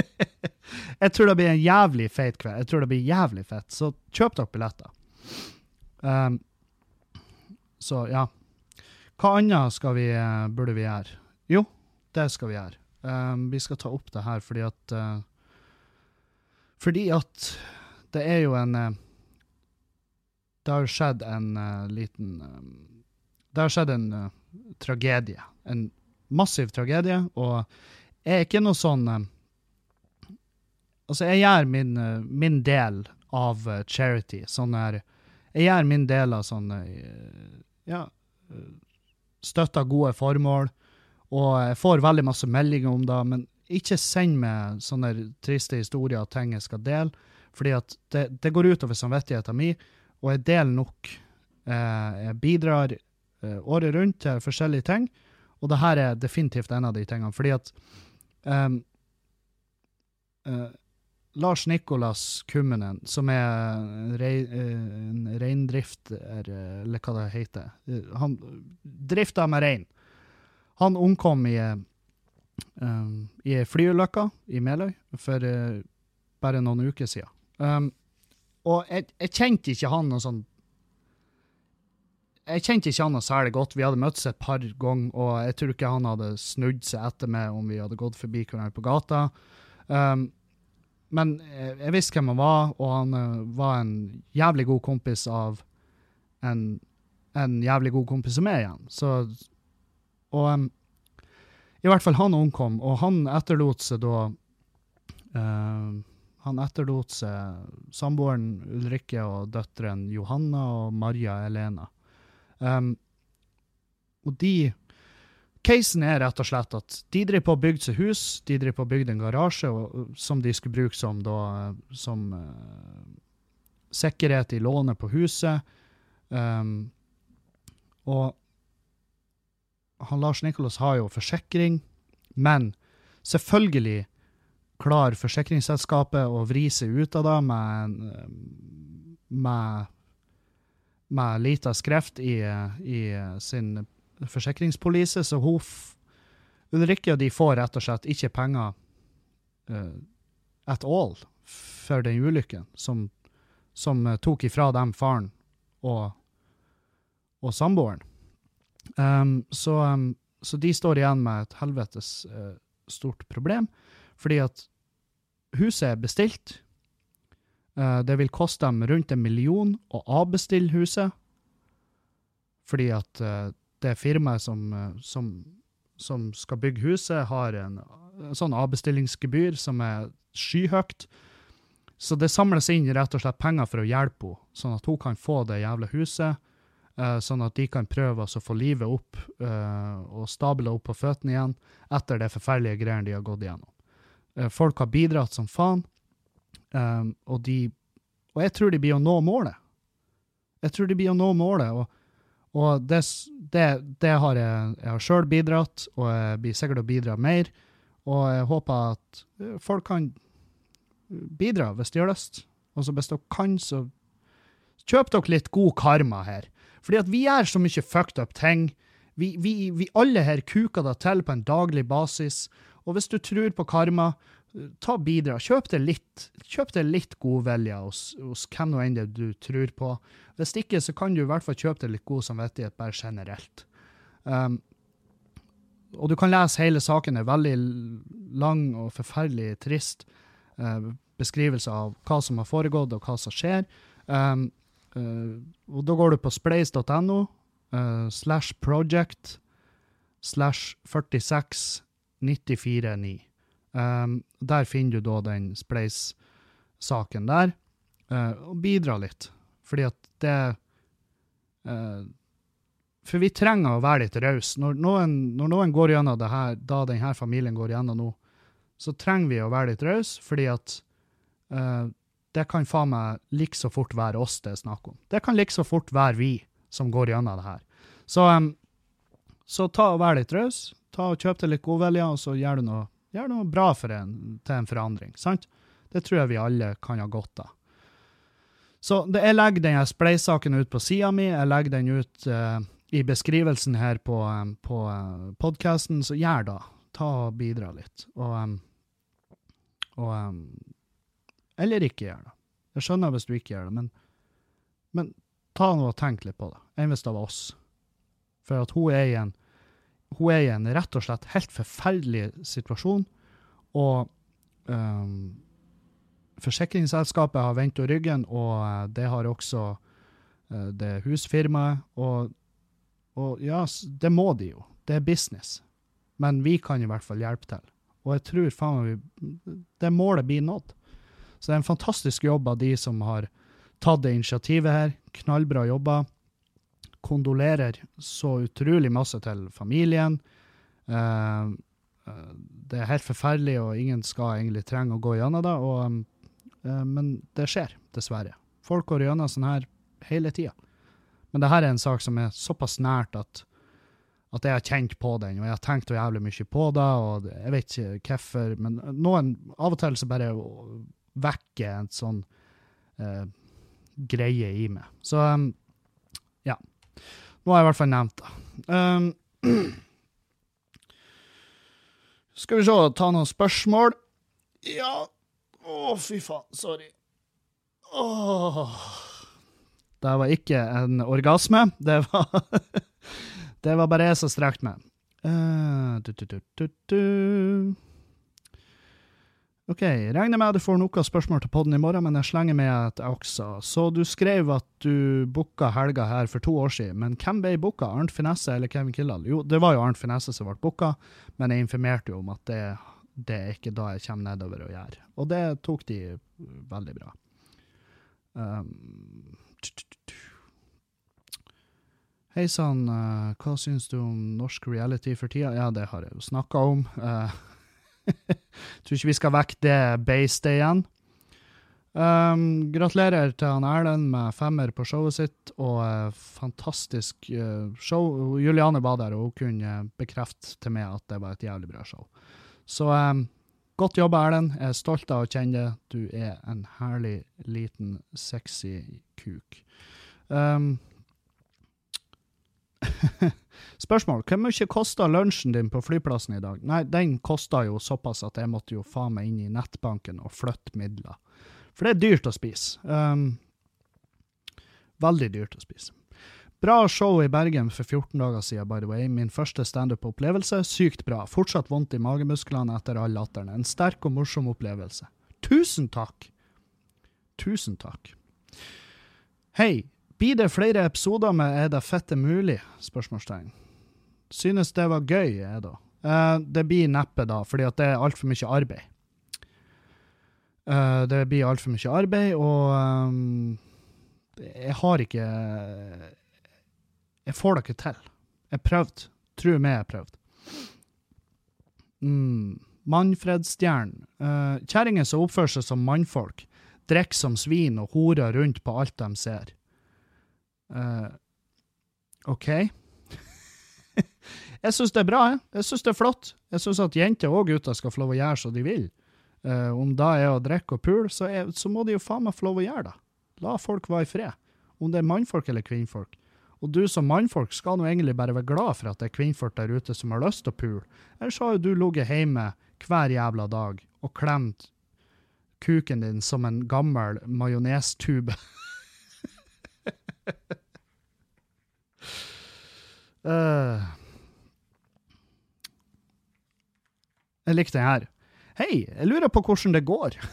*laughs* jeg tror det blir en jævlig feit kveld. Jeg tror det blir jævlig fett. Så kjøp dere billetter. Um, så ja. Hva annet skal vi, burde vi gjøre? Jo, det skal vi gjøre. Um, vi skal ta opp det her fordi at uh, Fordi at det er jo en uh, Det har skjedd en uh, liten um, Det har skjedd en eh, tragedie. En massiv tragedie, og jeg er ikke noe sånn eh, Altså, jeg gjør min, eh, min del av eh, charity. Sånn her Jeg gjør min del av sånn Ja, støtter gode formål. Og jeg får veldig masse meldinger om det, men ikke send meg sånne triste historier og ting jeg skal dele, fordi at det, det går utover samvittigheten min, og jeg deler nok. Jeg bidrar året rundt til forskjellige ting, og det her er definitivt en av de tingene, fordi at um, uh, Lars Nikolas Kummenen, som er en, rei, en reindrifter, eller hva det heter, eh, han drifta med rein. Han omkom i, um, i flyulykka i Meløy for uh, bare noen uker siden. Um, og jeg, jeg kjente ikke han noe sånn Jeg kjente ikke han noe særlig godt. Vi hadde møttes et par ganger, og jeg tror ikke han hadde snudd seg etter meg om vi hadde gått forbi hverandre på gata. Um, men jeg, jeg visste hvem han var, og han uh, var en jævlig god kompis av en, en jævlig god kompis som meg igjen. Så Og um, i hvert fall han omkom, og han etterlot seg da uh, Han etterlot seg samboeren Ulrikke og døtrene Johanna og Marja Elena. Em, og de Casen er rett og slett at de driver på å bygge seg hus, de driver på å bygge en garasje og, som de skulle bruke som, da, som uh, sikkerhet i lånet på huset. Um, og han Lars Nikolas har jo forsikring, men selvfølgelig klarer forsikringsselskapet å vri seg ut av det med, med, med lita skrift i, i sin forsikringspolise, så hun Ulrikke og de får rett og slett ikke penger uh, at all for den ulykken som, som eh, tok ifra dem faren og, og samboeren. Um, så, um, så de står igjen med et helvetes uh, stort problem, fordi at huset er bestilt. Eh, det vil koste dem rundt en million å avbestille huset, fordi at eh, det firmaet som, eh, som, som skal bygge huset, har en, en sånn avbestillingsgebyr som er skyhøyt. Så det samles inn rett og slett penger for å hjelpe henne, sånn at hun kan få det jævla huset, sånn at de kan prøve å få livet opp og stable opp på føttene igjen etter det forferdelige greiene de har gått igjennom. Folk har bidratt som faen, eh, og, de, og jeg tror de blir å nå målet. Jeg tror de blir å nå målet, og og det, det, det har jeg, jeg har sjøl bidratt, og jeg blir sikkert å bidra mer. Og jeg håper at eh, folk kan bidra hvis de har lyst. Og så hvis dere kan, så kjøp dere litt god karma her. Fordi at vi gjør så mye fucked up ting. Vi, vi, vi alle her kuker det til på en daglig basis. Og hvis du tror på karma, ta bidra. Kjøp det litt. Kjøp det litt godvilje hos, hos hvem nå enn det du tror på. Hvis ikke, så kan du i hvert fall kjøpe deg litt god samvittighet bare generelt. Um, og du kan lese hele saken, det er veldig lang og forferdelig trist uh, beskrivelse av hva som har foregått og hva som skjer. Um, uh, og da går du på spleis.no uh, slash project slash 46 949. Um, der finner du da den spleis-saken der, uh, og bidra litt. Fordi at det uh, For vi trenger å være litt rause. Når, når noen går gjennom det her, da denne familien går gjennom nå, så trenger vi å være litt rause, fordi at uh, det kan faen meg like så fort være oss det er snakk om. Det kan like så fort være vi som går gjennom det her. Så, um, så ta og vær litt raus. Ta og Kjøp deg litt godvilje, og så gjør du noe, gjør noe bra for en, til en forandring. sant? Det tror jeg vi alle kan ha godt av. Så det, jeg legger denne Spleis-saken ut på sida mi. Jeg legger den ut uh, i beskrivelsen her på, um, på podkasten, så gjør da. Ta og bidra litt. Og, um, og um, Eller ikke gjør det. Jeg skjønner hvis du ikke gjør det, men, men ta nå og tenk litt på det. Enn hvis det var oss. For at hun er i en hun er i en rett og slett helt forferdelig situasjon, og um, forsikringsselskapet har vendt henne ryggen, og eh, det har også uh, det husfirmaet. Og, og ja, det må de jo. Det er business. Men vi kan i hvert fall hjelpe til. Og jeg tror faen meg det målet blir nådd. Så det er en fantastisk jobb av de som har tatt det initiativet her. Knallbra jobba. Kondolerer så utrolig masse til familien. Eh, det er helt forferdelig, og ingen skal egentlig trenge å gå gjennom det. Og, eh, men det skjer, dessverre. Folk går gjennom sånn her hele tida. Men det her er en sak som er såpass nært at, at jeg har kjent på den, og jeg har tenkt jævlig mye på det, og jeg vet ikke hvorfor, men noen av og til så bare vekker en sånn eh, greie i meg. Så um, ja. Nå har jeg i hvert fall nevnt det. Um, skal vi se, ta noen spørsmål. Ja Å, fy faen. Sorry. Oh. Det var ikke en orgasme. Det var *laughs* Det var bare jeg som strekte meg. Uh, du, du, du. OK, regner med at du får noen spørsmål til podden i morgen, men jeg slenger med et også. Så du skrev at du booka helga her for to år siden, men hvem ble booka? Arnt Finesse eller Kevin Kildahl? Jo, det var jo Arnt Finesse som ble booka, men jeg informerte jo om at det, det er ikke da jeg kommer nedover og gjør. Og det tok de veldig bra. Um, Hei sann, eh, hva syns du om norsk reality for tida? Ja, det har jeg jo snakka om. Uh, *laughs* tror ikke vi skal vekke det beistet igjen. Um, gratulerer til han Erlend med femmer på showet sitt, og uh, fantastisk uh, show. Juliane var der, og hun kunne bekrefte til meg at det var et jævlig bra show. Så um, godt jobba, Erlend. Jeg er stolt av å kjenne deg. Du er en herlig, liten, sexy kuk. Um, *laughs* Spørsmål. Hvor mye kosta lunsjen din på flyplassen i dag? Nei, den kosta jo såpass at jeg måtte jo faen meg inn i nettbanken og flytte midler. For det er dyrt å spise. Um, veldig dyrt å spise. Bra show i Bergen for 14 dager siden, by the way. Min første standup-opplevelse. Sykt bra. Fortsatt vondt i magemusklene etter all latteren. En sterk og morsom opplevelse. Tusen takk! Tusen takk. Hei, blir det flere episoder med Er det fette mulig? Spørsmålstegn. Synes det var gøy, jeg da. Uh, det blir neppe da, fordi at det er altfor mye arbeid. Uh, det blir altfor mye arbeid, og um, jeg har ikke Jeg får det ikke til. Jeg prøvde. Tro meg, jeg prøvde. Mm. Mannfredstjernen. Uh, Kjerringer som oppfører seg som mannfolk, drikker som svin og horer rundt på alt de ser. Eh, OK. *laughs* jeg syns det er bra, jeg. Jeg syns det er flott. Jeg syns at jenter og gutter skal få lov å gjøre som de vil. Uh, om da er å drikke og pule, så, så må de jo faen meg få lov å gjøre det. La folk være i fred. Om det er mannfolk eller kvinnfolk. Og du som mannfolk skal nå egentlig bare være glad for at det er kvinnfolk der ute som har lyst til å pule. Ellers har jo du ligget hjemme hver jævla dag og klemt kuken din som en gammel majonestube. *laughs* Eh. jeg likte den her. Hei, jeg lurer på hvordan det går. *laughs*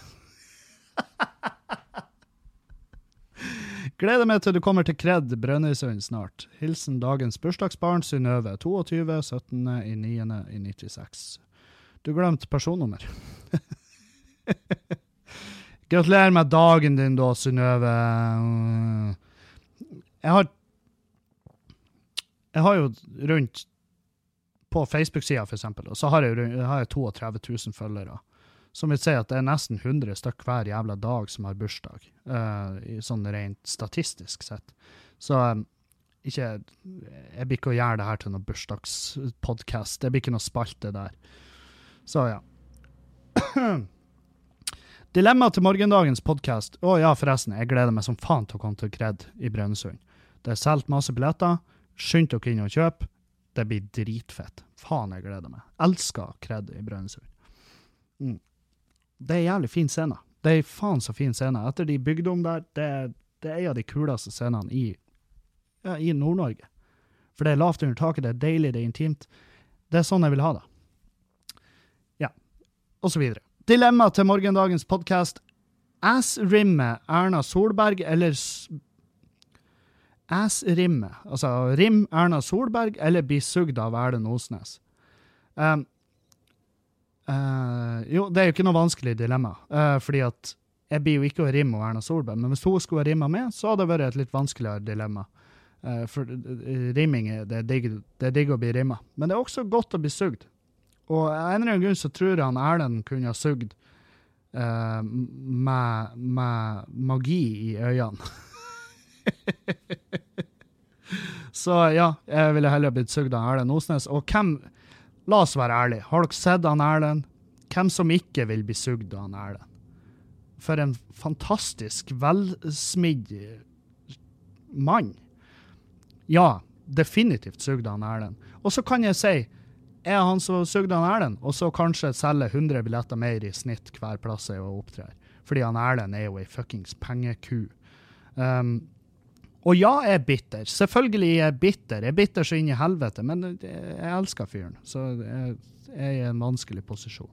Gleder meg til du kommer til Kred Brønnøysund snart. Hilsen dagens bursdagsbarn Synnøve, 22. 17. i 9. i 96. Du glemte personnummer. *laughs* Gratulerer med dagen din, da, Synnøve. Jeg har Jeg har jo rundt På Facebook-sida, for eksempel, så har jeg, rundt- har jeg 32 000 følgere. Som vil si at det er nesten 100 stykk hver jævla dag som har bursdag, uh, sånn rent statistisk sett. Så um, ikke Jeg blir ikke å gjøre det her til noen bursdagspodkast. Det blir ikke noe spalte der. Så ja. *clears throat* Dilemma til morgendagens podkast. Å ja, forresten, jeg gleder meg som faen til å komme til Kred i Brønnøysund. Det er solgt masse billetter. Skynd dere inn og kjøp. Det blir dritfett. Faen, jeg gleder meg. Elsker Kred i Brønnøysund. Mm. Det er jævlig fin scene. Det er faen så fin scene. Etter de bygde om der, det, det er en av de kuleste scenene i, ja, i Nord-Norge. For det er lavt under taket, det er deilig, det er intimt. Det er sånn jeg vil ha det. Ja. Og så videre. Dilemma til morgendagens podkast. Ass-rimme Erna Solberg eller Ass-rimme, altså rim Erna Solberg eller bli sugd av Erlend Osnes. Um, uh, jo, det er jo ikke noe vanskelig dilemma, uh, fordi at jeg blir jo ikke å rimme Erna Solberg, men hvis hun skulle ha rimma med, så hadde det vært et litt vanskeligere dilemma. Uh, for rimming er det digg, det er digg å bli rimma. Men det er også godt å bli sugd. Og av en eller annen grunn så tror jeg han Erlend kunne ha sugd med, med magi i øynene. *laughs* *laughs* så ja, jeg ville heller blitt sugd av Erlend Osnes. Og hvem, la oss være ærlige, har dere sett han Erlend? Hvem som ikke vil bli sugd av han Erlend? For en fantastisk velsmidd mann. Ja, definitivt sugde han Erlend. Og så kan jeg si, er han som sugde han Erlend, og så kanskje selge 100 billetter mer i snitt hver plass jeg opptrer. Fordi han Erlend er jo ei fuckings pengeku. Um, og ja, jeg er bitter. Selvfølgelig er jeg bitter. Jeg er bitter så inn i helvete, men jeg elsker fyren. Så jeg, er i en vanskelig posisjon.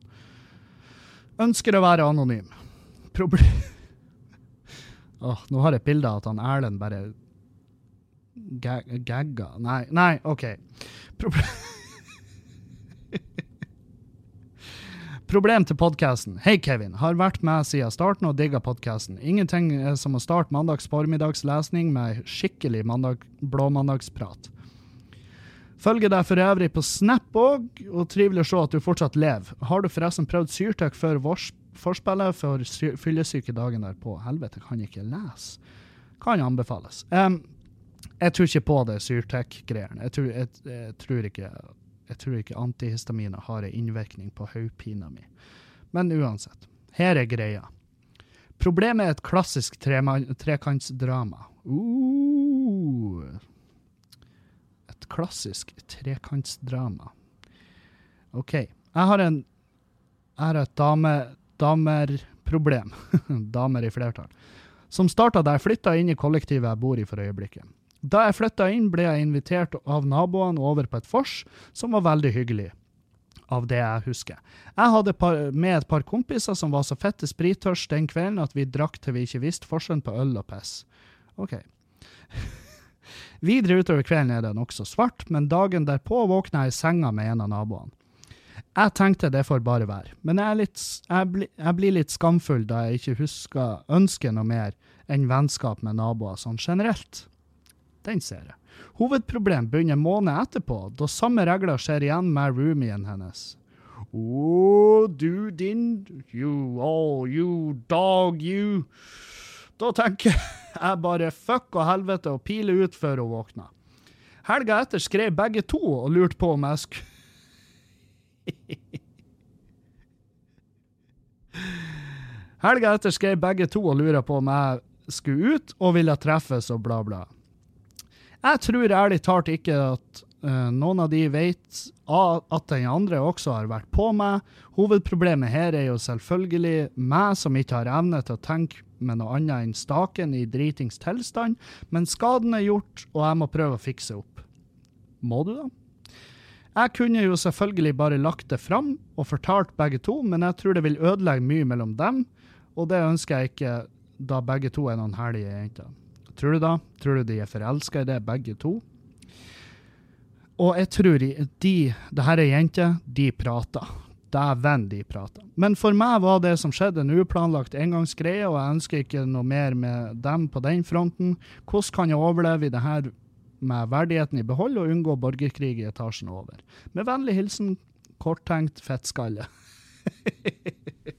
Ønsker å være anonym. Problem... *laughs* oh, nå har jeg et bilde av at han Erlend bare ga- gagga Nei, nei, OK. Proble Problem til podkasten. Hei, Kevin. Har vært med siden starten og digga podkasten. Ingenting er som å starte mandags formiddagslesning med skikkelig mandag, blåmandagsprat. Følger deg for øvrig på Snap òg, og trivelig å se at du fortsatt lever. Har du forresten prøvd syrtøkk før vors- forspillet for sy- fyllesyke dagen derpå? Helvete, kan jeg ikke lese. Kan anbefales. Um, jeg tror ikke på det syrtøkk-greiene. Jeg, jeg, jeg, tror ikke- jeg tror ikke antihistaminer har en innvirkning på hodepina mi. Men uansett. Her er greia. Problemet er et klassisk trekantsdrama. Uh. Et klassisk trekantsdrama. OK. Jeg har en Jeg har et dame, damerproblem. *laughs* Damer i flertall. Som starta da jeg flytta inn i kollektivet jeg bor i for øyeblikket. Da jeg flytta inn, ble jeg invitert av naboene over på et vors, som var veldig hyggelig. Av det jeg husker. Jeg hadde par, med et par kompiser som var så fette sprittørst den kvelden at vi drakk til vi ikke visste forskjellen på øl og piss. OK. *laughs* Videre utover kvelden er det nokså svart, men dagen derpå våkna jeg i senga med en av naboene. Jeg tenkte det får bare være, men jeg, litt, jeg, bli, jeg blir litt skamfull da jeg ikke husker ønsket noe mer enn vennskap med naboer sånn generelt. Den ser jeg. Hovedproblem begynner måned etterpå, da samme regler skjer igjen med roomien hennes. Oh, du din You, oh, you dog, you. Da tenker jeg bare fuck og helvete og pile ut før hun våkna. Helga etter skrev begge to og lurte på om jeg skulle Helga etter skrev begge to og lurer på om jeg skulle ut og ville treffes og bla, bla. Jeg tror ærlig talt ikke at uh, noen av de vet at den andre også har vært på meg. Hovedproblemet her er jo selvfølgelig meg som ikke har evne til å tenke med noe annet enn staken i dritings tilstand, men skaden er gjort, og jeg må prøve å fikse opp. Må du da? Jeg kunne jo selvfølgelig bare lagt det fram og fortalt begge to, men jeg tror det vil ødelegge mye mellom dem, og det ønsker jeg ikke da begge to er noen herlige jenter. Tror du da? Tror du de er forelska i det, begge to? Og jeg tror de, de det her er jenter, de prater. Dæven, de prater. Men for meg var det som skjedde, en uplanlagt engangsgreie, og jeg ønsker ikke noe mer med dem på den fronten. Hvordan kan jeg overleve i det her med verdigheten i behold og unngå borgerkrig i etasjen over? Med vennlig hilsen korttenkt fettskalle. *laughs*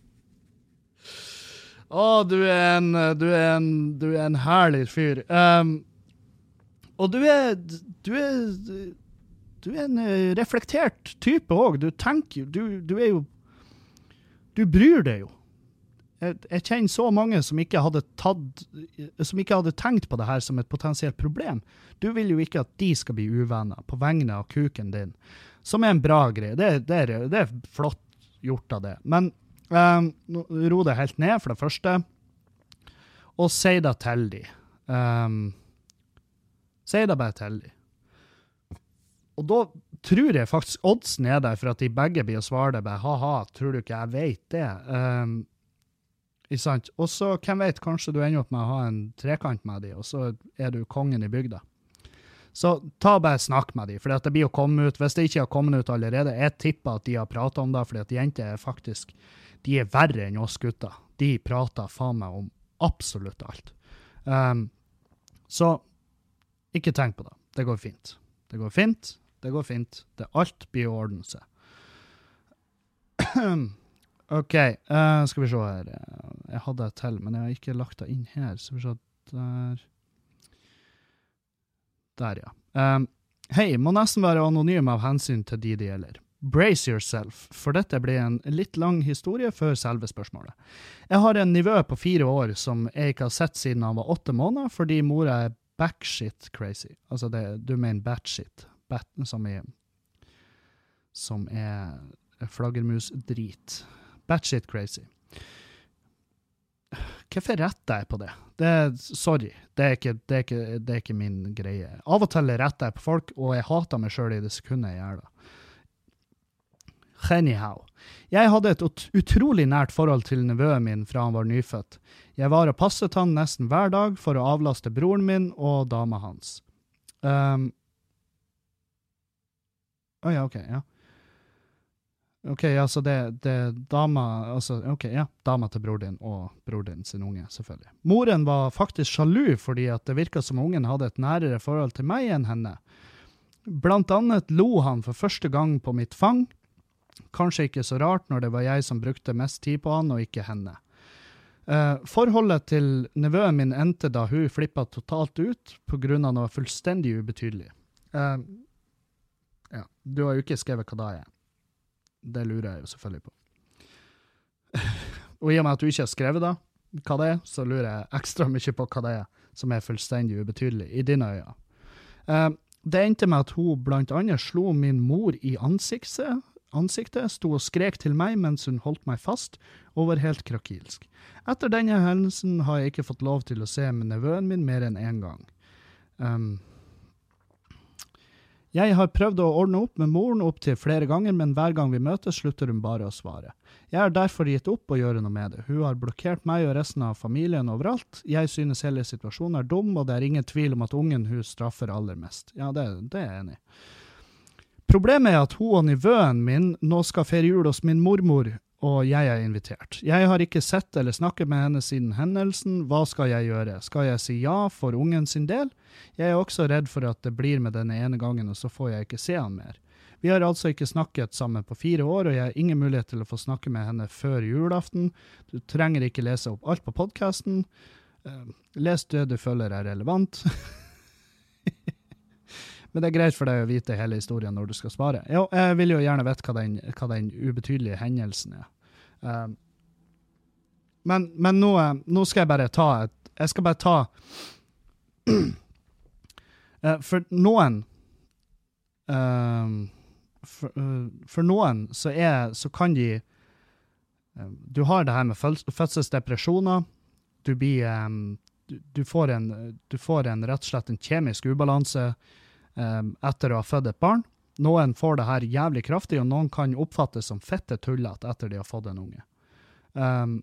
Å, du er en, du er en, du er en herlig fyr. Um, og du er, du er, du er en eh, reflektert type òg. Du tenker jo, du, du er jo Du bryr deg jo. Jeg, jeg kjenner så mange som ikke hadde tatt Som ikke hadde tenkt på det her som et potensielt problem. Du vil jo ikke at de skal bli uvenner på vegne av kuken din, som er en bra greie. Det, det, er, det er flott gjort av det. Men um, ro det helt ned, for det første, og si det til de. Um, si det bare til de. Og da tror jeg faktisk oddsen er der for at de begge blir å svare det bare ha-ha, tror du ikke jeg vet det? Um, Ikke sant? Og så, hvem vet, kanskje du ender opp med å ha en trekant med dem, og så er du kongen i bygda. Så ta bare snakk med dem, for det blir å komme ut. Hvis det ikke har kommet ut allerede, jeg tipper at de har prata om det, fordi at jenter er faktisk de er verre enn oss gutter. De prater faen meg om absolutt alt. Um, så ikke tenk på det. Det går fint. Det går fint. Det går fint. Det alt blir i orden. seg. *clears throat* OK, uh, skal vi se her. Jeg hadde et til, men jeg har ikke lagt det inn her. Skal vi se Der. Der, ja. Um, Hei, må nesten være anonym av hensyn til de det gjelder. Brace yourself, for dette blir en litt lang historie før selve spørsmålet. Jeg har en nivå på fire år som jeg ikke har sett siden han var åtte måneder, fordi mora er backshit crazy. Altså, det, du mener batshit, bat, som er Som er flaggermusdrit. Batshit crazy. Hvorfor retter jeg på det? det sorry, det er, ikke, det, er ikke, det er, ikke, min greie. Av og til retter jeg på folk, og jeg hater meg sjøl i det sekundet jeg gjør det. Anyhow. Jeg hadde et utrolig nært forhold til nevøen min fra han var nyfødt. Jeg var og passet han nesten hver dag for å avlaste broren min og dama hans. Um, Å oh, ja, OK. Ja. OK, altså det, det dama altså, ok, ja, dama til bror din og bror din sin unge, selvfølgelig. Moren var faktisk sjalu fordi at det virka som ungen hadde et nærere forhold til meg enn henne. Blant annet lo han for første gang på mitt fang. Kanskje ikke så rart når det var jeg som brukte mest tid på han, og ikke henne. Uh, forholdet til nevøen min endte da hun flippa totalt ut pga. noe fullstendig ubetydelig. Uh, ja, du har jo ikke skrevet hva det er. Det lurer jeg jo selvfølgelig på. *laughs* og i og med at du ikke har skrevet da, hva det er, så lurer jeg ekstra mye på hva det er som er fullstendig ubetydelig i dine øyne. Uh, det endte med at hun blant annet slo min mor i ansiktet, ansiktet, sto og skrek til meg mens hun holdt meg fast, og var helt krakilsk. Etter denne hendelsen har jeg ikke fått lov til å se nevøen min mer enn én gang. Um, jeg har prøvd å ordne opp med moren opptil flere ganger, men hver gang vi møtes, slutter hun bare å svare. Jeg har derfor gitt opp å gjøre noe med det. Hun har blokkert meg og resten av familien overalt. Jeg synes hele situasjonen er dum, og det er ingen tvil om at ungen hun straffer aller mest. Ja, det, det er jeg enig i. Problemet er at hun og nivøen min nå skal feire jul hos min mormor, og jeg er invitert. Jeg har ikke sett eller snakket med henne siden hendelsen. Hva skal jeg gjøre? Skal jeg si ja for ungen sin del? Jeg er også redd for at det blir med denne ene gangen, og så får jeg ikke se han mer. Vi har altså ikke snakket sammen på fire år, og jeg har ingen mulighet til å få snakke med henne før julaften. Du trenger ikke lese opp alt på podkasten. Uh, les det du føler er relevant. *laughs* Men det er greit for deg å vite hele historien når du skal svare. Jo, jeg vil jo gjerne vite hva den, hva den ubetydelige hendelsen er. Um, men, men nå, nå, skal jeg bare ta et Jeg skal bare ta uh, *clears throat* For noen uh, for, for, noen så, er, så kan de Du har det her med fødselsdepresjoner. Du blir um, du, du, får en, du får en rett og slett en kjemisk ubalanse etter å ha født et barn. Noen får det her jævlig kraftig, og noen kan oppfattes som fette tullete etter de har fått en unge. Um,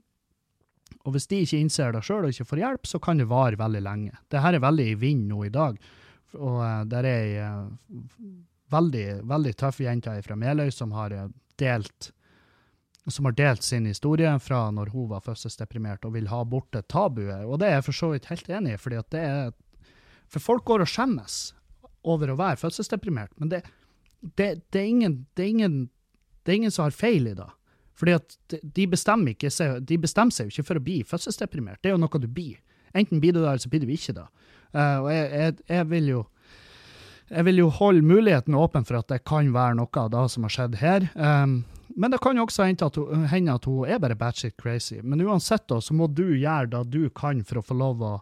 og hvis de ikke innser det sjøl og ikke får hjelp, så kan det vare veldig lenge. Det her er veldig i vind nå i dag. Og uh, der er ei uh, veldig, veldig tøff jente fra Meløy som har uh, delt som har delt sin historie fra når hun var fødselsdeprimert og vil ha bort det tabuet. Og det er jeg for så vidt helt enig i, fordi at det er For folk går og skjemmes over å være fødselsdeprimert, men det, det, det, er ingen, det, er ingen, det, er ingen, som har feil i det. Fordi at de bestemmer, ikke, de bestemmer seg jo ikke for å bli fødselsdeprimert. Det er jo noe du blir. Enten blir du det, eller så blir du ikke det. Uh, og jeg, jeg, jeg, vil jo jeg vil jo holde muligheten åpen for at det kan være noe av det som har skjedd her. Um, men det kan jo også hende at, hun, hende at hun er bare batshit crazy. Men uansett da, så må du gjøre det du kan for å få lov å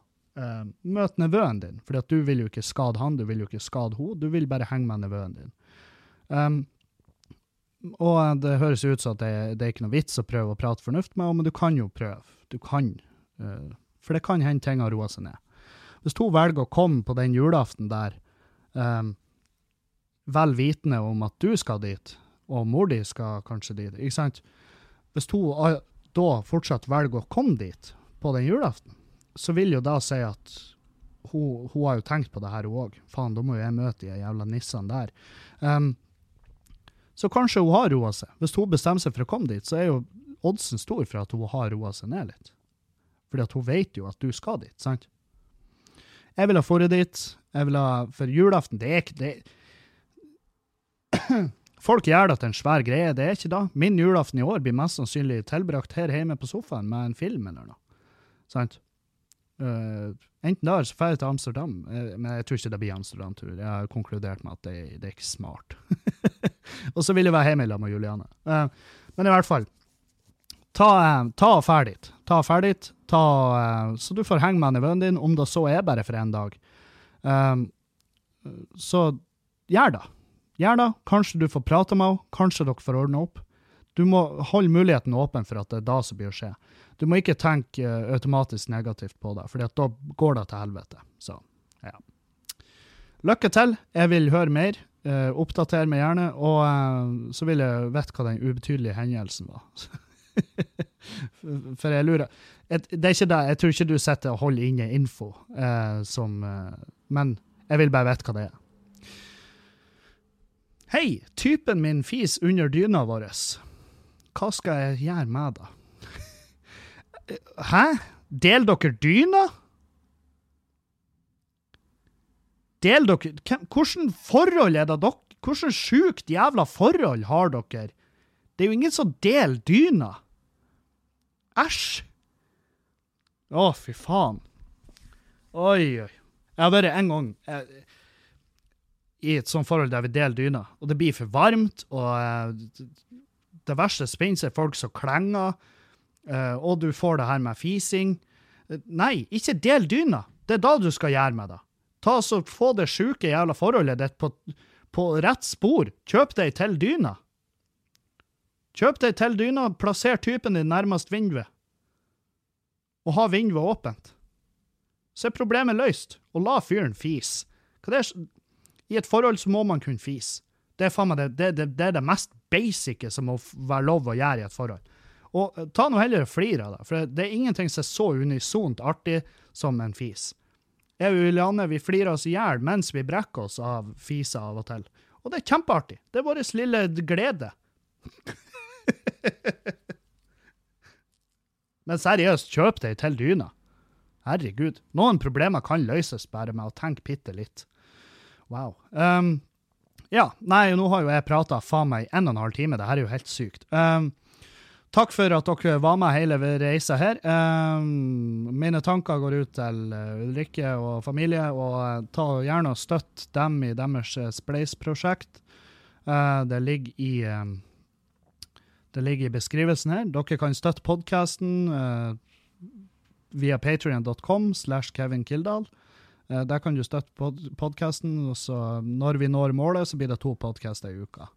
uh, møte nevøen din, for du vil jo ikke skade han, du vil jo ikke skade henne, du vil bare henge med nevøen din. Um, og det høres ut som at det, det, er ikke noe vits å prøve å prate fornuft med henne, men du kan jo prøve. Du kan. Uh, for det kan hende ting har roa seg ned. Hvis hun velger å komme på den julaften der, um, vel vitende om at du skal dit, og mor di skal kanskje dit, ikke sant? Hvis hun da fortsatt velger å komme dit på den julaften, så vil jo da si at hun, hun har jo tenkt på det her, hun òg. Faen, da må jo jeg møte de jævla nissene der. Um, så kanskje hun har roa seg. Hvis hun bestemmer seg for å komme dit, så er jo oddsen stor for at hun har roa seg ned litt. Fordi at hun vet jo at du skal dit, sant? Jeg vil ha dratt dit. Jeg vil ha, For julaften, det er ikke det, *clears throat* Folk gjør det til en svær greie, det er ikke da. Min julaften i år blir mest sannsynlig tilbrakt her hjemme på sofaen med en film eller noe. Sant? Uh, enten der, så drar jeg til Amsterdam, uh, men jeg tror ikke det blir Amsterdam-tur. Jeg har konkludert med at det, det er ikke smart. *laughs* og så vil jeg være hjemme sammen med Juliane. Uh, men i hvert fall, ta, ta fær dit. Ta fær dit, så du får henge med nevøen din, om det så er bare for én dag. så gjør det. Gjør det. Kanskje du får prate med henne, kanskje dere får ordna opp. Du må holde muligheten åpen for at det er da som blir å skje. Du må ikke tenke uh, automatisk negativt på det, for da går det til helvete. Så, ja. Lykke til. Jeg vil høre mer. Uh, oppdater meg gjerne. Og uh, så vil jeg vite hva den ubetydelige hendelsen var. *laughs* for jeg lurer Et, Det er ikke det. Jeg tror ikke du sitter og holder inne info som Men jeg vil bare vite hva det er. Hei, typen min fis under dyna vår. Hva skal jeg gjøre med det? Hæ? Del dere dyna? Del dere Hvordan forhold er det dere Hvordan sjukt jævla forhold har dere? Det er jo ingen som deler dyna. Æsj. Å, fy faen. Oi, oi. Jeg har vært en gang jeg, eh, i et sånt forhold der vi deler dyna, og det blir for varmt, og jeg, det verste spinner seg folk som klenger. Uh, og du får det her med fising. Uh, nei, ikke del dyna. Det er da du skal gjøre med det. Ta så Få det sjuke jævla forholdet ditt på, på, rett spor. Kjøp deg til dyna. Kjøp deg til dyna, plasser typen din nærmest vinduet. Og ha vinduet åpent. Så er problemet løst, og la fyren fise. I et forhold så må man kunne fise. Det er, det, det, det, det, det mest basice som må være lov å gjøre i et forhold. Og eh, ta nå heller flir av det, for det er ingenting som er så unisont artig som en fis. Jeg og Juliane vi flirer oss i hjel mens vi brekker oss av fiser av og til. Og det er kjempeartig. Det er vår lille glede. *laughs* Men seriøst, kjøp deg til dyna. Herregud. Noen problemer kan løses bare med å tenke bitte litt. Wow. Um, ja, nei, nå har jo jeg prata faen meg en og en halv time. Det her er jo helt sykt. Um, Takk for at dere var med hele reisa her. Um, mine tanker går ut til uh, Ulrikke og familie, og uh, ta gjerne og støtt dem i deres uh, Spleis-prosjekt. Det, ligger um, det ligger i beskrivelsen her. Dere kan støtte podkasten via patrion.com slash Kevin Kildahl. der kan du støtte pod podkasten, og når vi når målet, så blir det to podkaster i uka.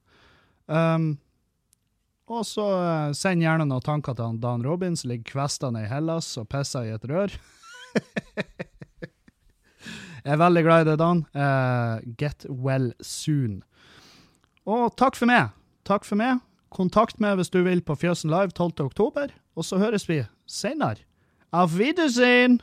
Um, og så uh, send gjerne noen tanker til han Dan Robin, som ligger kvestende i Hellas og pisser i et rør. *laughs* Jeg er veldig glad i det, Dan. Uh, get well soon. Og takk for meg. Takk for meg. Kontakt meg hvis du vil på Fjøsen Live 12. oktober, og så høres vi seinere. Auf Wiedersehen!